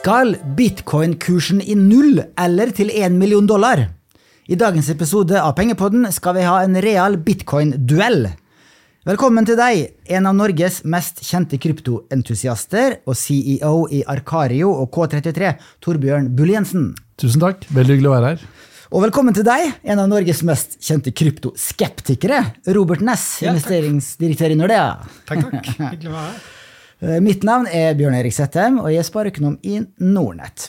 Skal bitcoin-kursen i null eller til én million dollar? I dagens episode av Pengepodden skal vi ha en real bitcoin-duell. Velkommen til deg, en av Norges mest kjente kryptoentusiaster og CEO i Arkario og K33, Torbjørn Bull-Jensen. Tusen takk. Veldig hyggelig å være her. Og velkommen til deg, en av Norges mest kjente kryptoskeptikere, Robert Ness, Ja, investeringsdirektør i Nordea. Takk, takk. Hyggelig å være her. Eh, Mitt navn er Bjørn Erik Settem, og jeg er spareøkonom i Nordnett.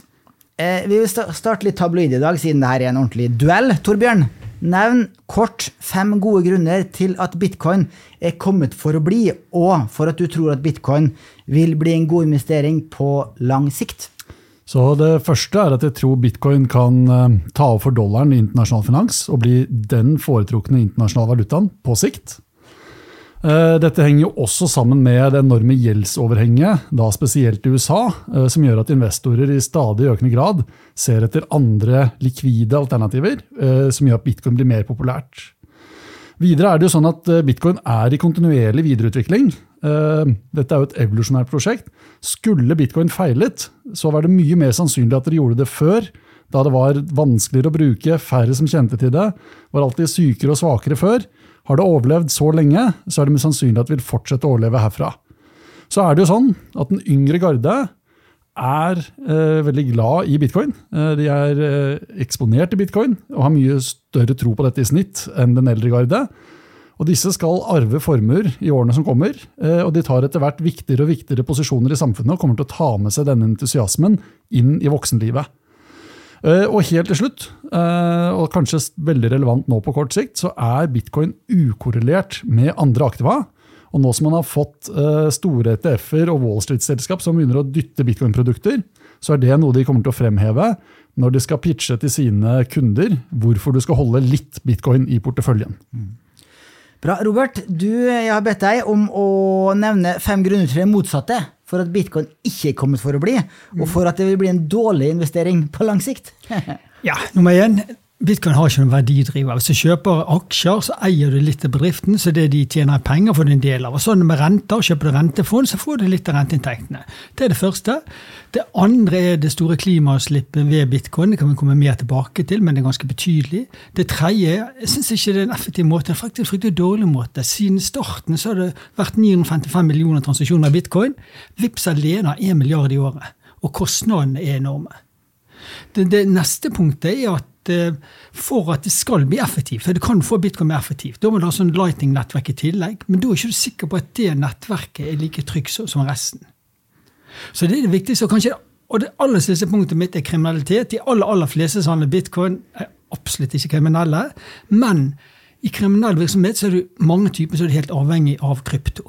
Eh, Vi vil starte litt tabloid i dag, siden dette er en ordentlig duell. Torbjørn, nevn kort fem gode grunner til at bitcoin er kommet for å bli, og for at du tror at bitcoin vil bli en god investering på lang sikt. Så Det første er at jeg tror bitcoin kan eh, ta over for dollaren i internasjonal finans og bli den foretrukne internasjonale valutaen på sikt. Eh, Dette henger jo også sammen med det enorme gjeldsoverhenget, da spesielt i USA, eh, som gjør at investorer i stadig økende grad ser etter andre likvide alternativer, eh, som gjør at bitcoin blir mer populært. Videre er det jo sånn at bitcoin er i kontinuerlig videreutvikling. Dette er jo et evolusjonært prosjekt. Skulle bitcoin feilet, så var det mye mer sannsynlig at dere gjorde det før, da det var vanskeligere å bruke, færre som kjente til det, var alltid sykere og svakere før. Har det overlevd så lenge, så er det mest sannsynlig at det vil fortsette å overleve herfra. Så er det jo sånn at den yngre garde er eh, veldig glad i bitcoin. Eh, de er eh, eksponert i bitcoin og har mye større tro på dette i snitt enn den eldre garde. Og disse skal arve formuer i årene som kommer, eh, og de tar etter hvert viktigere og viktigere posisjoner i samfunnet og kommer til å ta med seg denne entusiasmen inn i voksenlivet. Eh, Og helt til slutt, eh, og kanskje veldig relevant nå på kort sikt, så er bitcoin ukorrelert med andre aktiva. Og nå som man har fått eh, store ETF-er og Wall Street-selskap som begynner å dytte bitcoin-produkter, så er det noe de kommer til å fremheve når de skal pitche til sine kunder hvorfor du skal holde litt bitcoin i porteføljen. Bra, Robert, du, jeg har bedt deg om å nevne fem grunner til det motsatte for at bitcoin ikke er kommet for å bli, og for at det vil bli en dårlig investering på lang sikt. Ja, nummer én. Bitcoin har ikke noen verdidriver. Hvis du kjøper aksjer, så eier du litt av bedriften, så det de tjener penger får du en del av. Og sånn med renter, Kjøper du rentefond, så får du litt av renteinntektene. Det er det første. Det andre er det store klimautslippet ved bitcoin. Det kan vi komme mer tilbake til, men det er ganske betydelig. Det tredje jeg syns ikke det er en effektiv måte, det er faktisk en fryktelig dårlig måte. Siden starten så har det vært 955 millioner transaksjoner av bitcoin. Vips alene har 1 milliard i året. Og kostnadene er enorme. Det, det neste punktet er at eh, for at det skal bli effektivt, for du kan få bitcoin mer effektivt, da må du ha sånn Lightning-nettverk i tillegg, men da er ikke du sikker på at det nettverket er like trygt som resten. Så det er det viktigste. Og, kanskje, og det aller siste punktet mitt er kriminalitet. De aller, aller fleste som handler bitcoin, er absolutt ikke kriminelle. Men i kriminell virksomhet så er det mange typer som er helt avhengig av krypto.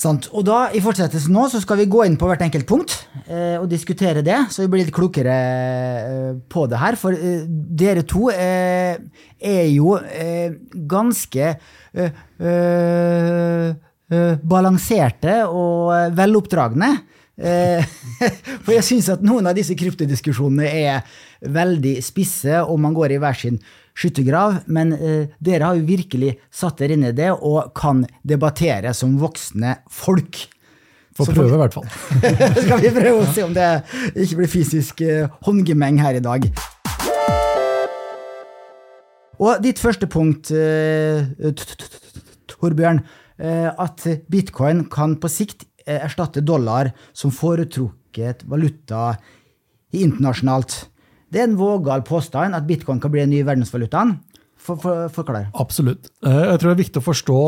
Sant. Og da, I fortsettelsen nå så skal vi gå inn på hvert enkelt punkt eh, og diskutere det, så vi blir litt klokere eh, på det her. For eh, dere to eh, er jo eh, ganske eh, balanserte og veloppdragne. For jeg syns at noen av disse kryptodiskusjonene er veldig spisse, og man går i hver sin skyttergrav. Men eh, dere har jo virkelig satt dere inn i det og kan debattere som voksne folk. Får Så prøve, i hvert fall. skal vi prøve å se om det ikke blir fysisk eh, håndgemeng her i dag. Og ditt første punkt, eh, Torbjørn, eh, at bitcoin kan på sikt eh, erstatte dollar som foretrukket valuta internasjonalt. Det er en vågal påstand at bitcoin kan bli den nye verdensvalutaen. For, for, forklar. Absolutt. Eh, Jeg tror det er viktig å forstå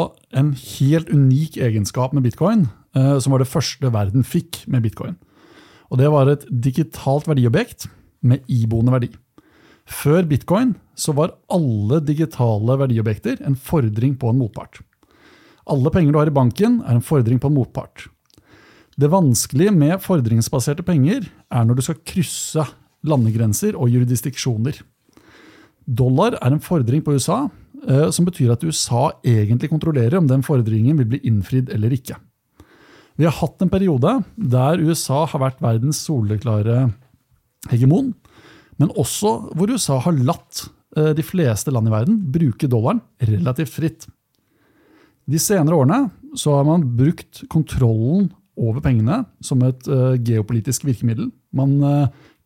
en helt unik egenskap med bitcoin, eh, som var det første verden fikk med bitcoin. Og Det var et digitalt verdiobjekt med iboende verdi. Før bitcoin så var alle digitale verdiobjekter en fordring på en motpart. Alle penger du har i banken, er en fordring på en motpart. Det vanskelige med fordringsbaserte penger er når du skal krysse landegrenser og jurisdiksjoner. Dollar er en fordring på USA, eh, som betyr at USA egentlig kontrollerer om den fordringen vil bli innfridd eller ikke. Vi har hatt en periode der USA har vært verdens soleklare hegemon, men også hvor USA har latt eh, de fleste land i verden bruke dollaren relativt fritt. De senere årene har man brukt kontrollen over pengene som et uh, geopolitisk virkemiddel. Man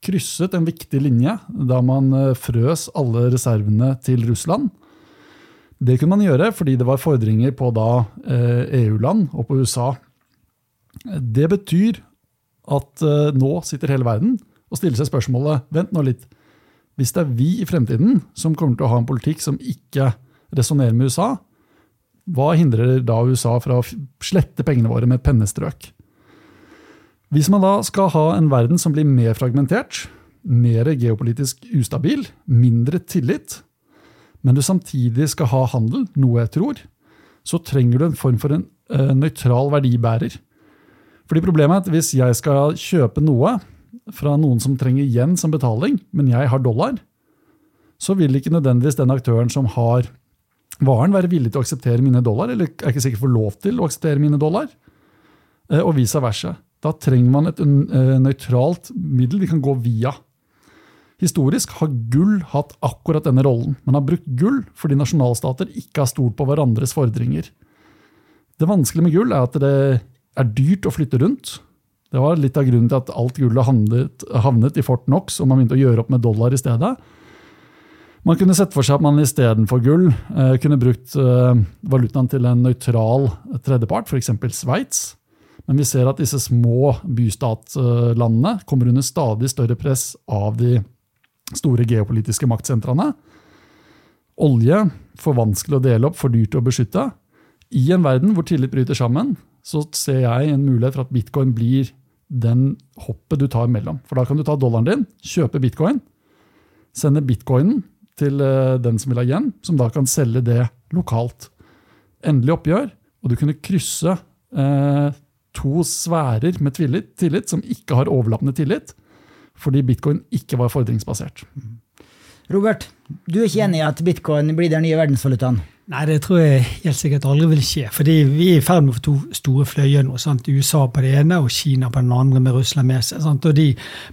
krysset en viktig linje da man uh, frøs alle reservene til Russland. Det kunne man gjøre fordi det var fordringer på da EU-land og på USA. Det betyr at nå sitter hele verden og stiller seg spørsmålet Vent nå litt. Hvis det er vi i fremtiden som kommer til å ha en politikk som ikke resonnerer med USA, hva hindrer da USA fra å slette pengene våre med et pennestrøk? Hvis man da skal ha en verden som blir mer fragmentert, mer geopolitisk ustabil, mindre tillit, men du samtidig skal ha handel, noe jeg tror, så trenger du en form for en uh, nøytral verdibærer. Fordi Problemet er at hvis jeg skal kjøpe noe fra noen som trenger igjen som betaling, men jeg har dollar, så vil ikke nødvendigvis den aktøren som har varen, være villig til å akseptere mine dollar, eller er ikke sikkert får lov til å akseptere mine dollar, eh, og vice versa. Da trenger man et eh, nøytralt middel vi kan gå via. Historisk har gull hatt akkurat denne rollen. Man har brukt gull fordi nasjonalstater ikke har stolt på hverandres fordringer. Det vanskelige med gull er at det er dyrt å flytte rundt. Det var litt av grunnen til at alt gullet havnet, havnet i Fort Knox, og man begynte å gjøre opp med dollar i stedet. Man kunne sett for seg at man istedenfor gull eh, kunne brukt eh, valutaen til en nøytral tredjepart, f.eks. Sveits. Men vi ser at disse små bystatlandene kommer under stadig større press av de store geopolitiske maktsentrene. Olje for vanskelig å dele opp, for dyrt å beskytte. I en verden hvor tillit bryter sammen, så ser jeg en mulighet for at bitcoin blir den hoppet du tar mellom. For da kan du ta dollaren din, kjøpe bitcoin, sende bitcoinen til eh, den som vil ha igjen, som da kan selge det lokalt. Endelig oppgjør, og du kunne krysse eh, to sfærer med tillit, tillit, som ikke har overlappende tillit, fordi bitcoin ikke var fordringsbasert. Robert, du er ikke enig i at bitcoin blir den nye verdensvalutaen? Nei, det tror jeg helt sikkert aldri vil skje. fordi vi er i ferd med å få to store fløyer nå. Sant? USA på det ene og Kina på den andre, med Russland med seg. Sant? Og de,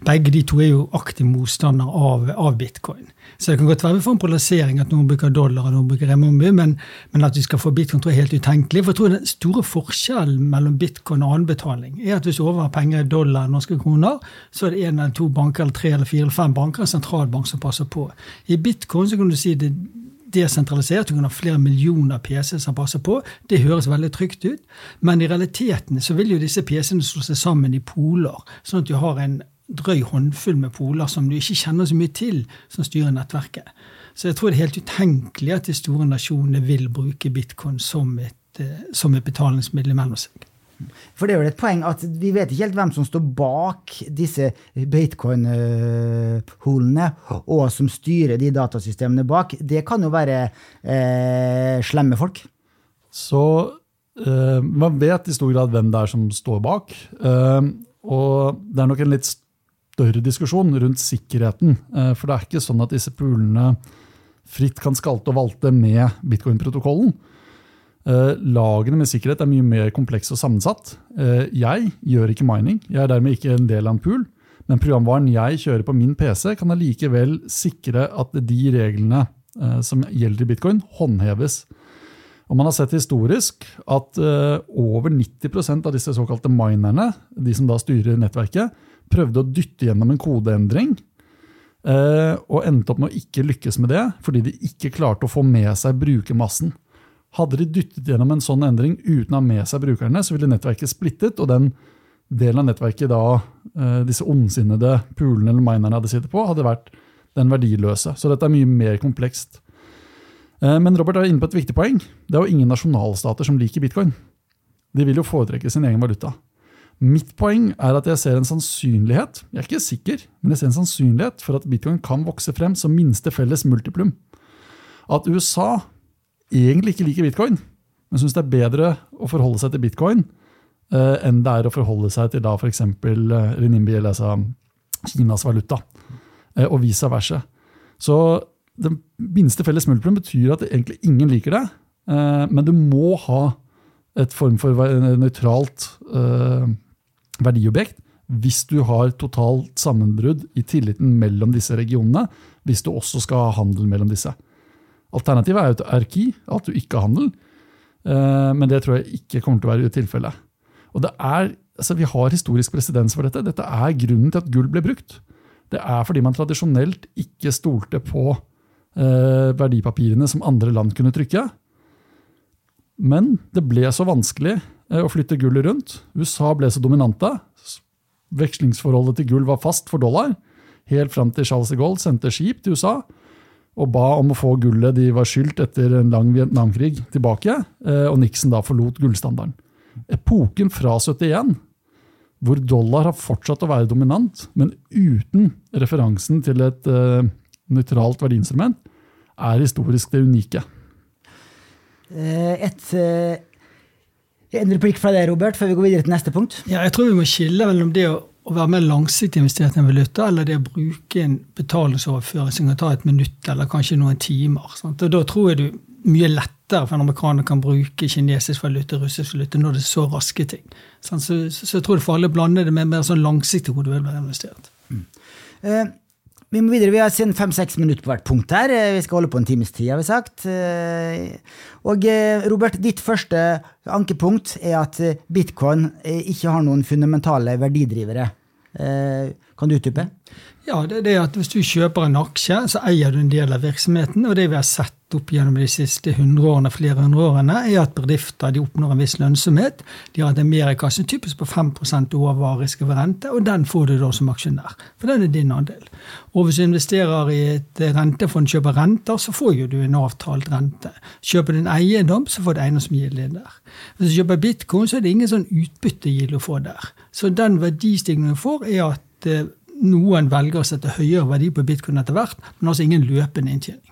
begge de to er jo aktive motstandere av, av, bitcoin. Så det kan godt være vi får en polarisering, at noen bruker dollar og noen bruker remomby, men, men, at vi skal få bitcoin, tror jeg er helt utenkelig. For jeg tror den store forskjellen mellom bitcoin og annen betaling er at hvis du overhar penger i dollar og norske kroner, så er det en eller to banker eller tre eller fire eller fem banker, en sentralbank som passer på. I bitcoin så kan du si det desentralisert, du kan ha flere millioner PC som passer på. Det høres veldig trygt ut. Men i realiteten så vil jo disse PC-ene slå seg sammen i poler, sånn at du har en drøy håndfull med poler som du ikke kjenner så mye til, som styrer nettverket. Så jeg tror det er helt utenkelig at de store nasjonene vil bruke bitcoin som et, eh, som et betalingsmiddel mellom seg. For det er jo et poeng at vi vet ikke helt hvem som står bak disse bitcoin-holene, og som styrer de datasystemene bak. Det kan jo være eh, slemme folk. Så eh, man vet i stor grad hvem det er som står bak. Eh, og det er nok en litt større diskusjon rundt sikkerheten. Eh, for det er ikke sånn at disse poolene fritt kan skalte og valte med bitcoin-protokollen. Uh, lagene med sikkerhet er mye mer komplekse og sammensatt. Uh, jeg gjør ikke mining, jeg er dermed ikke en del av en pool. Men programvaren jeg kjører på min PC, kan allikevel sikre at de reglene som gjelder i bitcoin, håndheves. Og man har sett historisk at over 90% av disse såkalte minerne, de som da styrer nettverket, prøvde å dytte gjennom en kodeendring. Og endte opp med å ikke lykkes med det, fordi de ikke klarte å få med seg brukermassen. Hadde de dyttet gjennom en sånn endring uten å ha med seg brukerne, så ville nettverket splittet, og den delen av nettverket da eh, disse ondsinnede pulene eller minerne hadde sittet på, hadde vært den verdiløse. Så dette er mye mer komplekst. Eh, men Robert er inne på et viktig poeng. Det er jo ingen nasjonalstater som liker bitcoin. De vil jo foretrekke sin egen valuta. Mitt poeng er at jeg ser en sannsynlighet jeg er ikke sikker, men jeg ser en sannsynlighet for at bitcoin kan vokse frem som minste felles multiplum. At USA egentlig ikke liker bitcoin, men syns det er bedre å forholde seg til bitcoin eh, enn det er å forholde seg til da f.eks. Eh, renimbi, eller altså Kinas valuta, eh, og vice versa. Så det minste felles multiplum betyr at egentlig ingen liker det, eh, men du må ha et form for nøytralt verdiobjekt hvis du har totalt sammenbrudd i tilliten mellom disse regionene, hvis du også skal ha handel mellom disse. Alternativet er jo et arki, at du ikke har handel. Eh, men det tror jeg ikke kommer til å være tilfellet. Og altså Vi har historisk presedens for dette. Dette er grunnen til at gull ble brukt. Det er fordi man tradisjonelt ikke stolte på eh, verdipapirene som andre land kunne trykke. Men det ble så vanskelig eh, å flytte gullet rundt. USA ble så dominante. Vekslingsforholdet til gull var fast for dollar. Helt fram til Charles de Gaulle sendte skip til USA og ba om å få gullet de var skyldt etter en lang Vietnamkrig, tilbake. eh, Og Nixon da forlot gullstandarden. Epoken fra 71, hvor dollar har fortsatt å være dominant, men uten referansen til et uh, nøytralt verdiinstrument, er historisk det unike. Eh, Et, eh, en replikk fra deg, Robert, før vi går videre til neste punkt. Ja, jeg tror vi må skille mellom det å, å være mer langsiktig investert i en valuta, eller det å bruke en betalingsoverføring som kan ta et minutt eller kanskje noen timer. Sant? Og Da tror jeg du mye lettere for en amerikaner kan bruke kinesisk valuta russisk valuta når det er så raske ting. Så, så, så jeg tror det er farlig å blande det med mer sånn langsiktig hvor du vil være investert. Eh, vi må videre, vi har siden fem-seks minutter på hvert punkt her. Eh, Vi skal holde på en times tid, har vi sagt. Eh, Og eh, Robert, ditt første ankepunkt er at bitcoin ikke har noen fundamentale verdidrivere. Kan du utdype? Ja, det er det at Hvis du kjøper en aksje, så eier du en del av virksomheten. og Det vi har sett opp gjennom de siste 100 årene, flere hundre årene, er at bedrifter de oppnår en viss lønnsomhet. De har hatt en merikasse typisk på 5 overvarisk over rente, og den får du da som aksjonær. For den er din andel. Og hvis du investerer i et rentefond, kjøper renter, så får jo du en avtalt rente. Kjøper du en eiendom, så får du eiendomsgilde der. Hvis du kjøper bitcoin, så er det ingen sånn utbyttegilde å få der. Så den verdistigningen du får, er at eh, noen velger å sette høyere verdi på bitcoin etter hvert, men altså ingen løpende inntjening.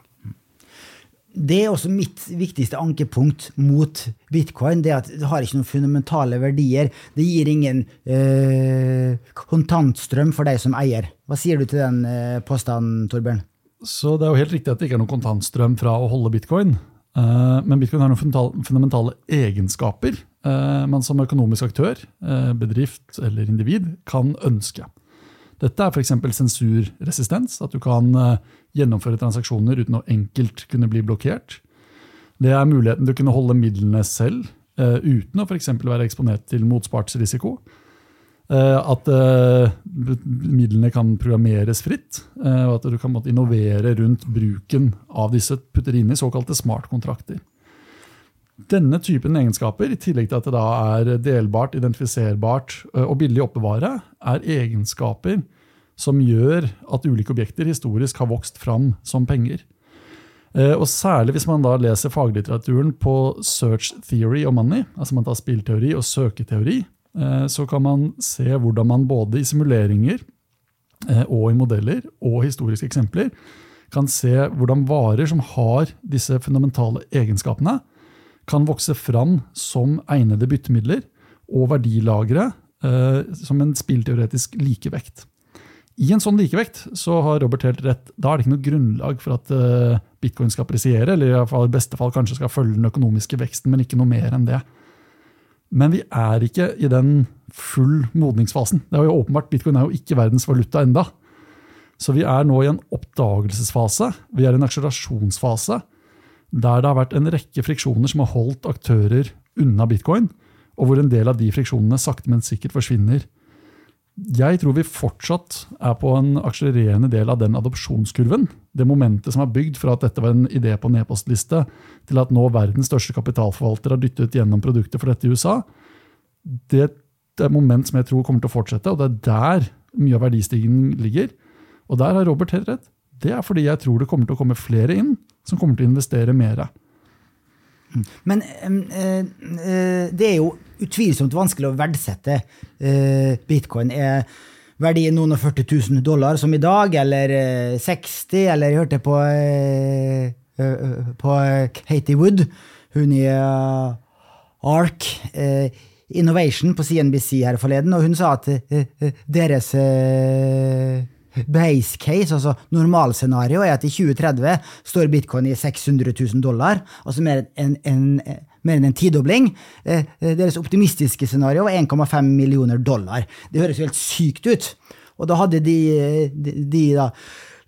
Det er også mitt viktigste ankepunkt mot bitcoin. det at Det har ikke noen fundamentale verdier. Det gir ingen eh, kontantstrøm for deg som eier. Hva sier du til den eh, påstanden, Torbjørn? Så det er jo helt riktig at det ikke er noen kontantstrøm fra å holde bitcoin. Eh, Men bitcoin har noen fundamentale egenskaper eh, man som økonomisk aktør, eh, bedrift eller individ kan ønske. Dette er f.eks. sensurresistens, at du kan eh, gjennomføre transaksjoner uten å enkelt kunne bli blokkert. Det er muligheten til å kunne holde midlene selv, eh, uten å f.eks. være eksponert til motspartsrisiko. Eh, At midlene kan programmeres fritt, og at du kan innovere rundt bruken av disse putter inn i såkalte smartkontrakter. Denne typen egenskaper, i tillegg til at det da er delbart, identifiserbart og billig å oppbevare, er egenskaper som gjør at ulike objekter historisk har vokst fram som penger. Og Særlig hvis man da leser faglitteraturen på search theory og money, altså man tar spillteori og søketeori, så kan man se hvordan man både i simuleringer og i modeller og historiske eksempler kan se hvordan varer som har disse fundamentale egenskapene, kan vokse fram som egnede byttemidler og verdilagre eh, som en spillteoretisk likevekt. I en sånn likevekt så har Robert helt rett. Da er det ikke noe grunnlag for at eh, bitcoin skal presiere, eller i, fall, i beste fall kanskje skal følge den økonomiske veksten, men ikke noe mer enn det. Men vi er ikke i den full modningsfasen. Det er jo åpenbart, Bitcoin er jo ikke verdens valuta enda. Så vi er nå i en oppdagelsesfase. Vi er i en akselerasjonsfase der det har vært en rekke friksjoner som har holdt aktører unna bitcoin, og hvor en del av de friksjonene sakte, men sikkert forsvinner. Jeg tror vi fortsatt er på en akselererende del av den adopsjonskurven. Det momentet som er bygd fra at dette var en idé på en e-postliste, til at nå verdens største kapitalforvalter har dyttet gjennom produkter for dette i USA. Det er et moment som jeg tror kommer til å fortsette, og det er der mye av verdistigningen ligger. Og der har Robert helt rett. Det er fordi jeg tror det kommer til å komme flere inn som kommer til å investere mer. Men øh, øh, det er jo utvilsomt vanskelig å verdsette øh, bitcoin. Er verdien noen og 40 000 dollar som i dag, eller eh, 60, eller jeg hørte på, på Katie Wood, hun i ARK Innovation på CNBC her forleden, og hun sa at deres base case, altså normalscenario, er at i 2030 står bitcoin i 600 000 dollar, altså mer enn en, mer enn en tidobling. Eh, eh, Deres optimistiske scenario var 1,5 millioner dollar. Det høres jo helt sykt ut. Og da hadde de, de, de da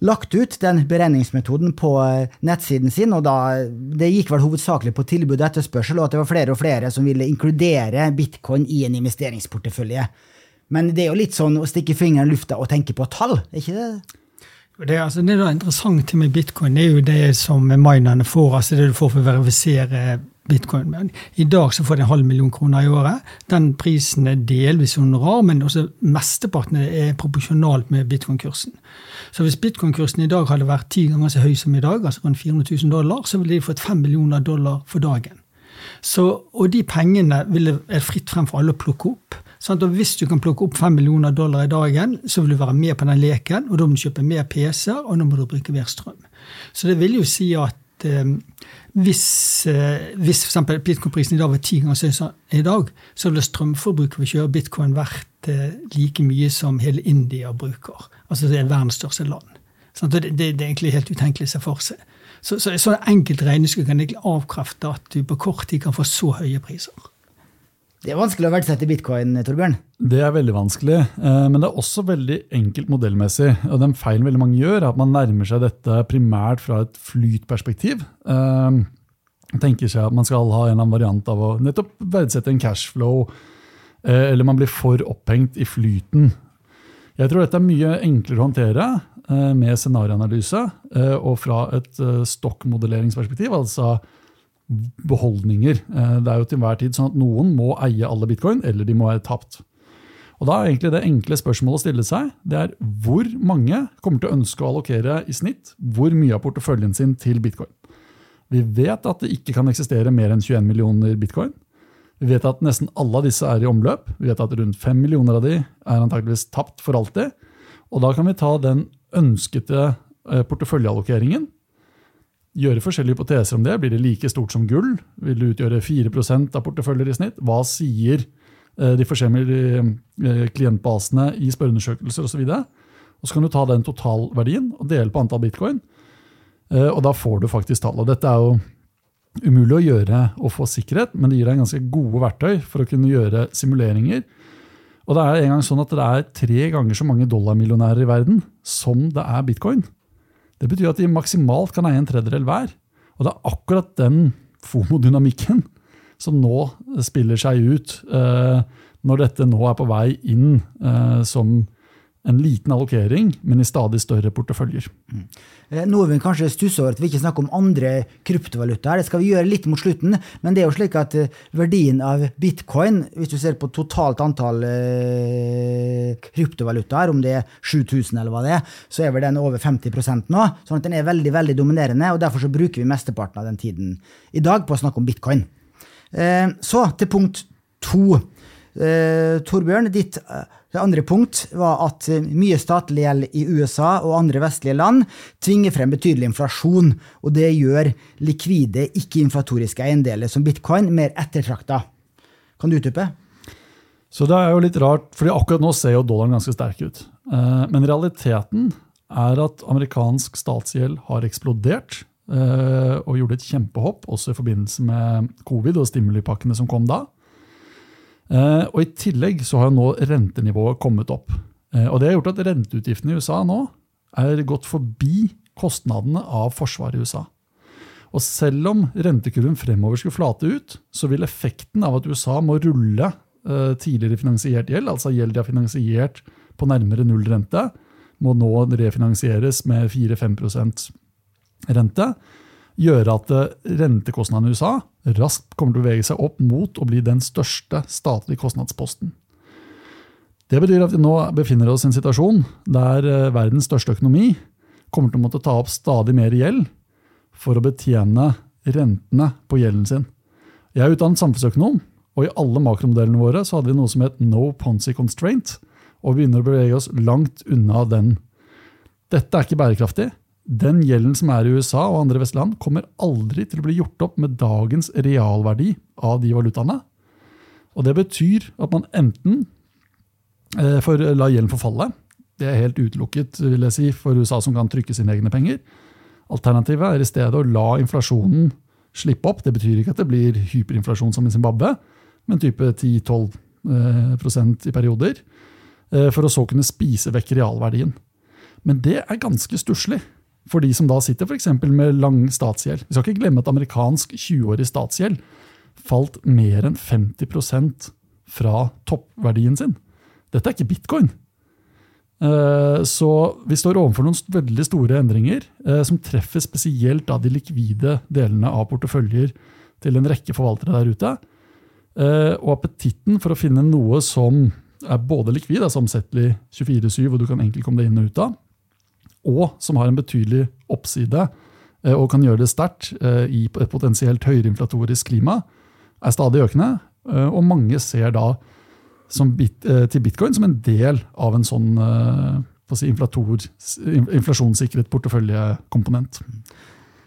lagt ut den beregningsmetoden på eh, nettsiden sin, og da, det gikk vel hovedsakelig på tilbud og etterspørsel, og at det var flere og flere som ville inkludere bitcoin i en investeringsportefølje. Men det er jo litt sånn å stikke fingeren i lufta og tenke på tall, er ikke det? Det, altså, det er interessant med bitcoin det er jo det som minerne får, altså det du får for å verifisere bitcoin. Men I dag så får de en halv million kroner i året. Den prisen er delvis honorar, men også mesteparten er proporsjonalt med bitcoin-kursen. Så hvis bitcoin-kursen i dag hadde vært ti ganger så høy som i dag, altså rundt 400 000 dollar, så ville de fått fem millioner dollar for dagen. Så, og de pengene ville, er fritt frem for alle å plukke opp. Sånn og hvis du kan plukke opp 5 millioner dollar i dagen, så vil du være med på den leken, og da må du kjøpe mer PC-er, og nå må du bruke mer strøm. Så det vil jo si at eh, hvis, eh, hvis f.eks. bitcoin-prisen i dag var ti ganger så høy i dag, så ville strømforbruket ved å kjøre bitcoin vært eh, like mye som hele India bruker. Altså det er verdens største land. Sånn, det, det, er egentlig helt utenkelig å se for seg. Så, så, så enkelt regnestykke kan egentlig avkrefte at du på kort tid kan få så høye priser. Det er vanskelig å verdsette bitcoin, Torbjørn? Det er veldig vanskelig, eh, men det er også veldig enkelt modellmessig. og Den feilen veldig mange gjør, er at man nærmer seg dette primært fra et flytperspektiv. Eh, tenker seg at man skal ha en eller annen variant av å nettopp verdsette en cashflow, eh, eller man blir for opphengt i flyten. Jeg tror dette er mye enklere å håndtere med scenarioanalyse og fra et stokkmodelleringsperspektiv. altså beholdninger. Eh, det er jo til hver tid sånn at noen må eie alle bitcoin, eller de må være tapt. Og da er egentlig Det enkle spørsmålet å stille seg det er hvor mange kommer til å ønske å allokere i snitt hvor mye av porteføljen sin til bitcoin. Vi vet at det ikke kan eksistere mer enn 21 millioner bitcoin. Vi vet at nesten alle av disse er i omløp. Vi vet at rundt 5 millioner av de er antakeligvis tapt for alltid. Og da kan vi ta den ønskede eh, porteføljeallokeringen gjøre forskjellige hypoteser om det. Blir det like stort som gull? Vil det utgjøre 4% av porteføljer i snitt? Hva sier eh, de forskjellige eh, klientbasene i spørreundersøkelser osv.? Og så kan du ta den totalverdien og dele på antall bitcoin. Eh, og da får du faktisk tall. Og dette er jo umulig å gjøre og få sikkerhet, men det gir deg ganske gode verktøy for å kunne gjøre simuleringer. Og det er en gang sånn at det er tre ganger så mange dollarmillionærer i verden som det er bitcoin. Det betyr at de maksimalt kan eie en tredjedel hver. Og det er akkurat den FOMO-dynamikken som nå spiller seg ut, eh, når dette nå er på vei inn eh, som en liten allokering, men i stadig større porteføljer. Eh, noe vi kanskje stusser over at vi ikke snakker om andre kryptovalutaer. Det skal vi gjøre litt mot slutten, men det er jo slik at eh, verdien av bitcoin, hvis du ser på totalt antall eh, kryptovalutaer, om det er 7000 eller hva det er, så er vel den over 50% nå. sånn at den er veldig veldig dominerende, og derfor så bruker vi mesteparten av den tiden i dag på å snakke om bitcoin. Så til punkt to. Torbjørn, ditt det andre punkt var at eh, mye statlig gjeld i USA og andre vestlige land tvinger frem betydelig inflasjon, og det gjør likvide, ikke-inflatoriske eiendeler som bitcoin mer ettertrakta. Kan du utdype? Så det er jo litt rart, fordi akkurat nå ser jo dollaren ganske sterk ut. Eh, men realiteten er at amerikansk statsgjeld har eksplodert eh, og gjorde et kjempehopp, også i forbindelse med covid og stimulipakkene som kom da. Eh, og I tillegg så har nå rentenivået kommet opp. Eh, og Det har gjort at renteutgiftene i USA nå er gått forbi kostnadene av forsvaret i USA. Og Selv om rentekurven fremover skulle flate ut, så vil effekten av at USA må rulle eh, tidligere finansiert gjeld, altså gjeld de har finansiert på nærmere null rente, må nå refinansieres med 4-5% rente, gjøre at rentekostnadene i USA raskt kommer til å bevege seg opp mot å bli den største statlige kostnadsposten. Det betyr at vi nå befinner oss i en situasjon der eh, verdens største økonomi kommer til å måtte ta opp stadig mer gjeld for å betjene rentene på gjelden sin. Jeg er utdannet samfunnsøkonom, og i alle makromodellene våre så hadde vi noe som het no ponzi constraint, og vi begynner å bevege oss langt unna den. Dette er ikke bærekraftig. Den gjelden som er i USA og andre vestland, kommer aldri til å bli gjort opp med dagens realverdi av de valutaene. Og det betyr at man enten eh, får la gjelden forfalle. Det er helt utelukket vil jeg si, for USA som kan trykke sine egne penger. Alternativet er i stedet å la inflasjonen slippe opp. Det betyr ikke at det blir hyperinflasjon som i Zimbabwe, men type 10-12 eh, i perioder. Eh, for å så kunne spise vekk realverdien. Men det er ganske stusslig for de som da sitter for med lang statsgjeld. Vi skal ikke glemme at amerikansk 20-årig statsgjeld falt mer enn 50% fra toppverdien sin. Dette er ikke bitcoin. Eh, så vi står overfor noen veldig store endringer eh, som treffer spesielt de likvide delene av porteføljer til en rekke forvaltere der ute. Eh, og appetitten for å finne noe som er både likvid, altså omsettelig 24-7, og du kan enkelt komme deg inn og ut av, og som har en betydelig oppside og kan gjøre det sterkt i et potensielt høyreinflatorisk klima, er stadig økende. Og mange ser da bit, eh, til bitcoin som en del av en sånn eh, si, inflasjonssikret porteføljekomponent.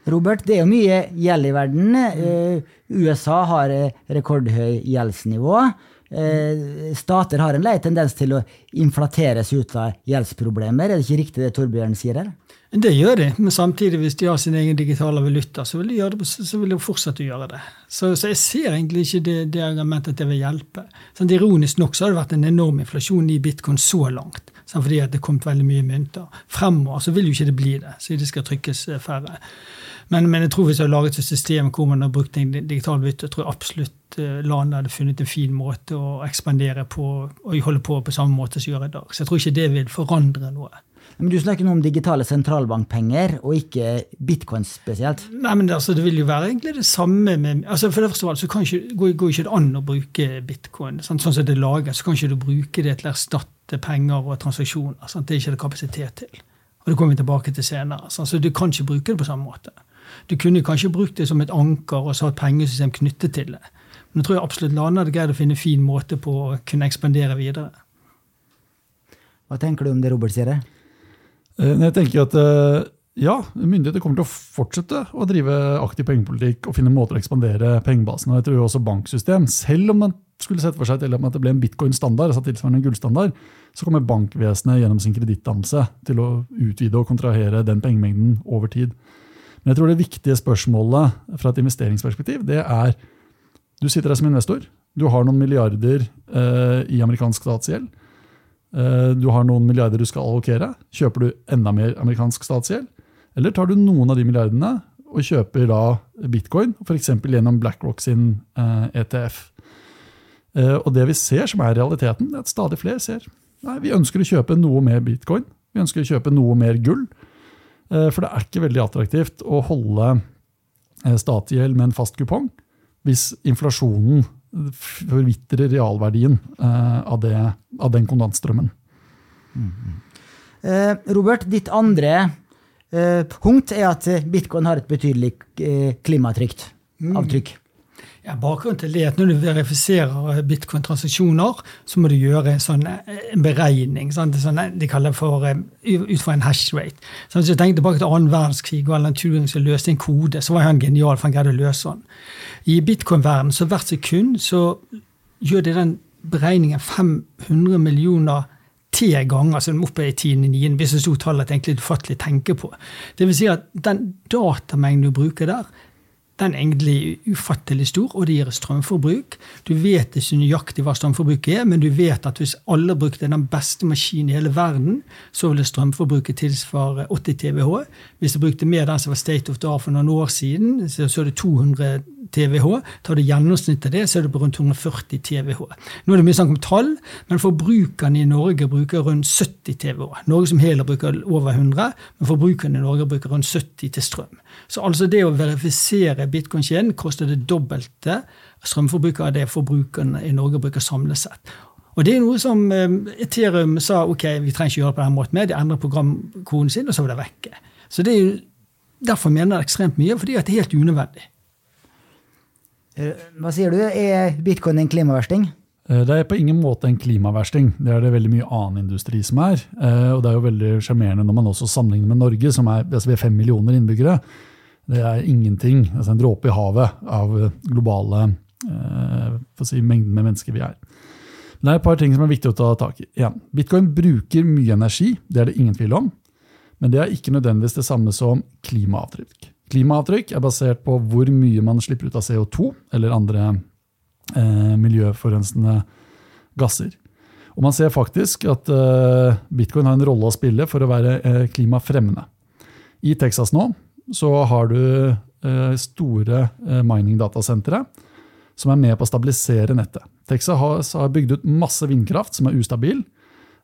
Robert, det er jo mye gjeld i verden. Eh, USA har rekordhøy gjeldsnivå. Stater har en lei tendens til å inflateres ut av gjeldsproblemer. Er det ikke riktig det Torbjørn sier her? Det gjør de, men samtidig, hvis de har sin egen digitale valuta, så vil de, det, så vil de fortsette å gjøre det. Så, så jeg ser egentlig ikke det, det argumentet at det vil hjelpe. Sånn, ironisk nok så har det vært en enorm inflasjon i bitcoin så langt, sånn, fordi det er kommet veldig mye mynter. Fremover så vil jo ikke det bli det, så det skal trykkes eh, færre. Men, men jeg tror hvis jeg har laget et system hvor man har brukt en digital valuta, tror jeg absolutt eh, landet hadde funnet en fin måte å ekspandere på og holde på på samme måte som gjør i dag. Så jeg tror ikke det vil forandre noe. Men Du snakker nå om digitale sentralbankpenger, og ikke bitcoin spesielt? Nei, men altså, Det vil jo være egentlig det samme med altså For det første så kan ikke, går, går ikke det an å bruke bitcoin. Sant? Sånn som det er laget, så kan ikke du bruke det til å erstatte penger og transaksjoner. Sant? Det er ikke det kapasitet til. Og Det kommer vi tilbake til senere. Sant? Så Du kan ikke bruke det på samme måte. Du kunne kanskje brukt det som et anker og så et pengesystem knyttet til det. Men jeg tror jeg absolutt landet hadde greid å finne en fin måte på å kunne ekspandere videre. Hva tenker du om det Robert sier? Eh, jeg tenker at eh, ja, myndigheter kommer til å fortsette å drive aktiv pengepolitikk og finne måter å ekspandere pengebasen. Og jeg tror også banksystem, selv om man skulle sett for seg til at det ble en bitcoin-standard, altså tilsvarende en gullstandard, så kommer bankvesenet gjennom sin kredittdannelse til å utvide og kontrahere den pengemengden over tid. Men jeg tror det viktige spørsmålet fra et investeringsperspektiv det er Du sitter der som investor. Du har noen milliarder eh, i amerikansk statsgjeld. Eh, du har noen milliarder du skal allokere. Kjøper du enda mer amerikansk statsgjeld? Eller tar du noen av de milliardene og kjøper da bitcoin, f.eks. gjennom BlackRock sin? Eh, ETF? eh, og det vi ser som er realiteten, er at stadig flere ser nei, vi ønsker å kjøpe noe mer bitcoin. Vi ønsker å kjøpe noe mer gull. For det er ikke veldig attraktivt å holde statsgjeld med en fast kupong hvis inflasjonen forvitrer realverdien eh, av, det, av, den kontantstrømmen. Mm. Robert, ditt andre eh, punkt er at bitcoin har et betydelig klimatrykk. Ja, bakgrunnen til det er at Når du verifiserer bitcoin-transaksjoner, så må du gjøre en sånn beregning. beregning. Sånn, de kaller det for ut fra en hash rate. Så hvis jeg tenker tilbake til annen verdenskrig og Alan Turing som løste en kode, så var han genial, for han greide å løse den. I bitcoin-verdenen så hvert sekund så gjør de den beregningen 500 millioner T-ganger, altså oppe i tiende niende, hvis det stort tallet egentlig ufattelig tenker på. Det vil si at den datamengden du bruker der, den er egentlig ufattelig stor, og det gir strømforbruk. Du vet ikke nøyaktig hva strømforbruket er, men du vet at hvis alle brukte den beste maskinen i hele verden, så ville strømforbruket tilsvare 80 TWh. Hvis du brukte mer den som var state of the art for noen år siden, så er det 200 TWh. Tar du gjennomsnittet av det, så er det på rundt 140 TWh. Nå er det mye snakk om tall, men forbrukerne i Norge bruker rundt 70 TWh. Norge som helhet bruker over 100, men forbrukerne i Norge bruker rundt 70 til strøm. Så altså det å verifisere bitcoin-kjeden koster det dobbelte strømforbruket av det forbrukerne i Norge bruker samlet sett. Og det er noe som eh, Ethereum sa ok, vi trenger ikke gjøre det på den måten mer. De endrer programkoden sin, og så var det vekke. Så det er jo Derfor mener jeg ekstremt mye, fordi det er helt unødvendig. Eh, hva sier du? Er bitcoin en klimaversting? Eh, det er på ingen måte en klimaversting. Det er det veldig mye annen industri som er. Eh, og det er jo veldig sjarmerende når man også sammenligner med Norge, som er altså vi er fem millioner innbyggere. Det er ingenting, altså en dråpe i havet av globale si, mengden med mennesker vi er. Det er et par ting som er viktig å ta tak i. Ja, Bitcoin bruker mye energi, det er det ingen tvil om. Men det er ikke nødvendigvis det samme som klimaavtrykk. Klimaavtrykk er basert på hvor mye man slipper ut av CO2 eller andre eh, miljøforurensende gasser. Og man ser faktisk at eh, bitcoin har en rolle å spille for å være eh, klimafremmende. I Texas nå så har du uh, store mining-datasentre som er med på å stabilisere nettet. Texas har, har bygd ut masse vindkraft som er ustabil,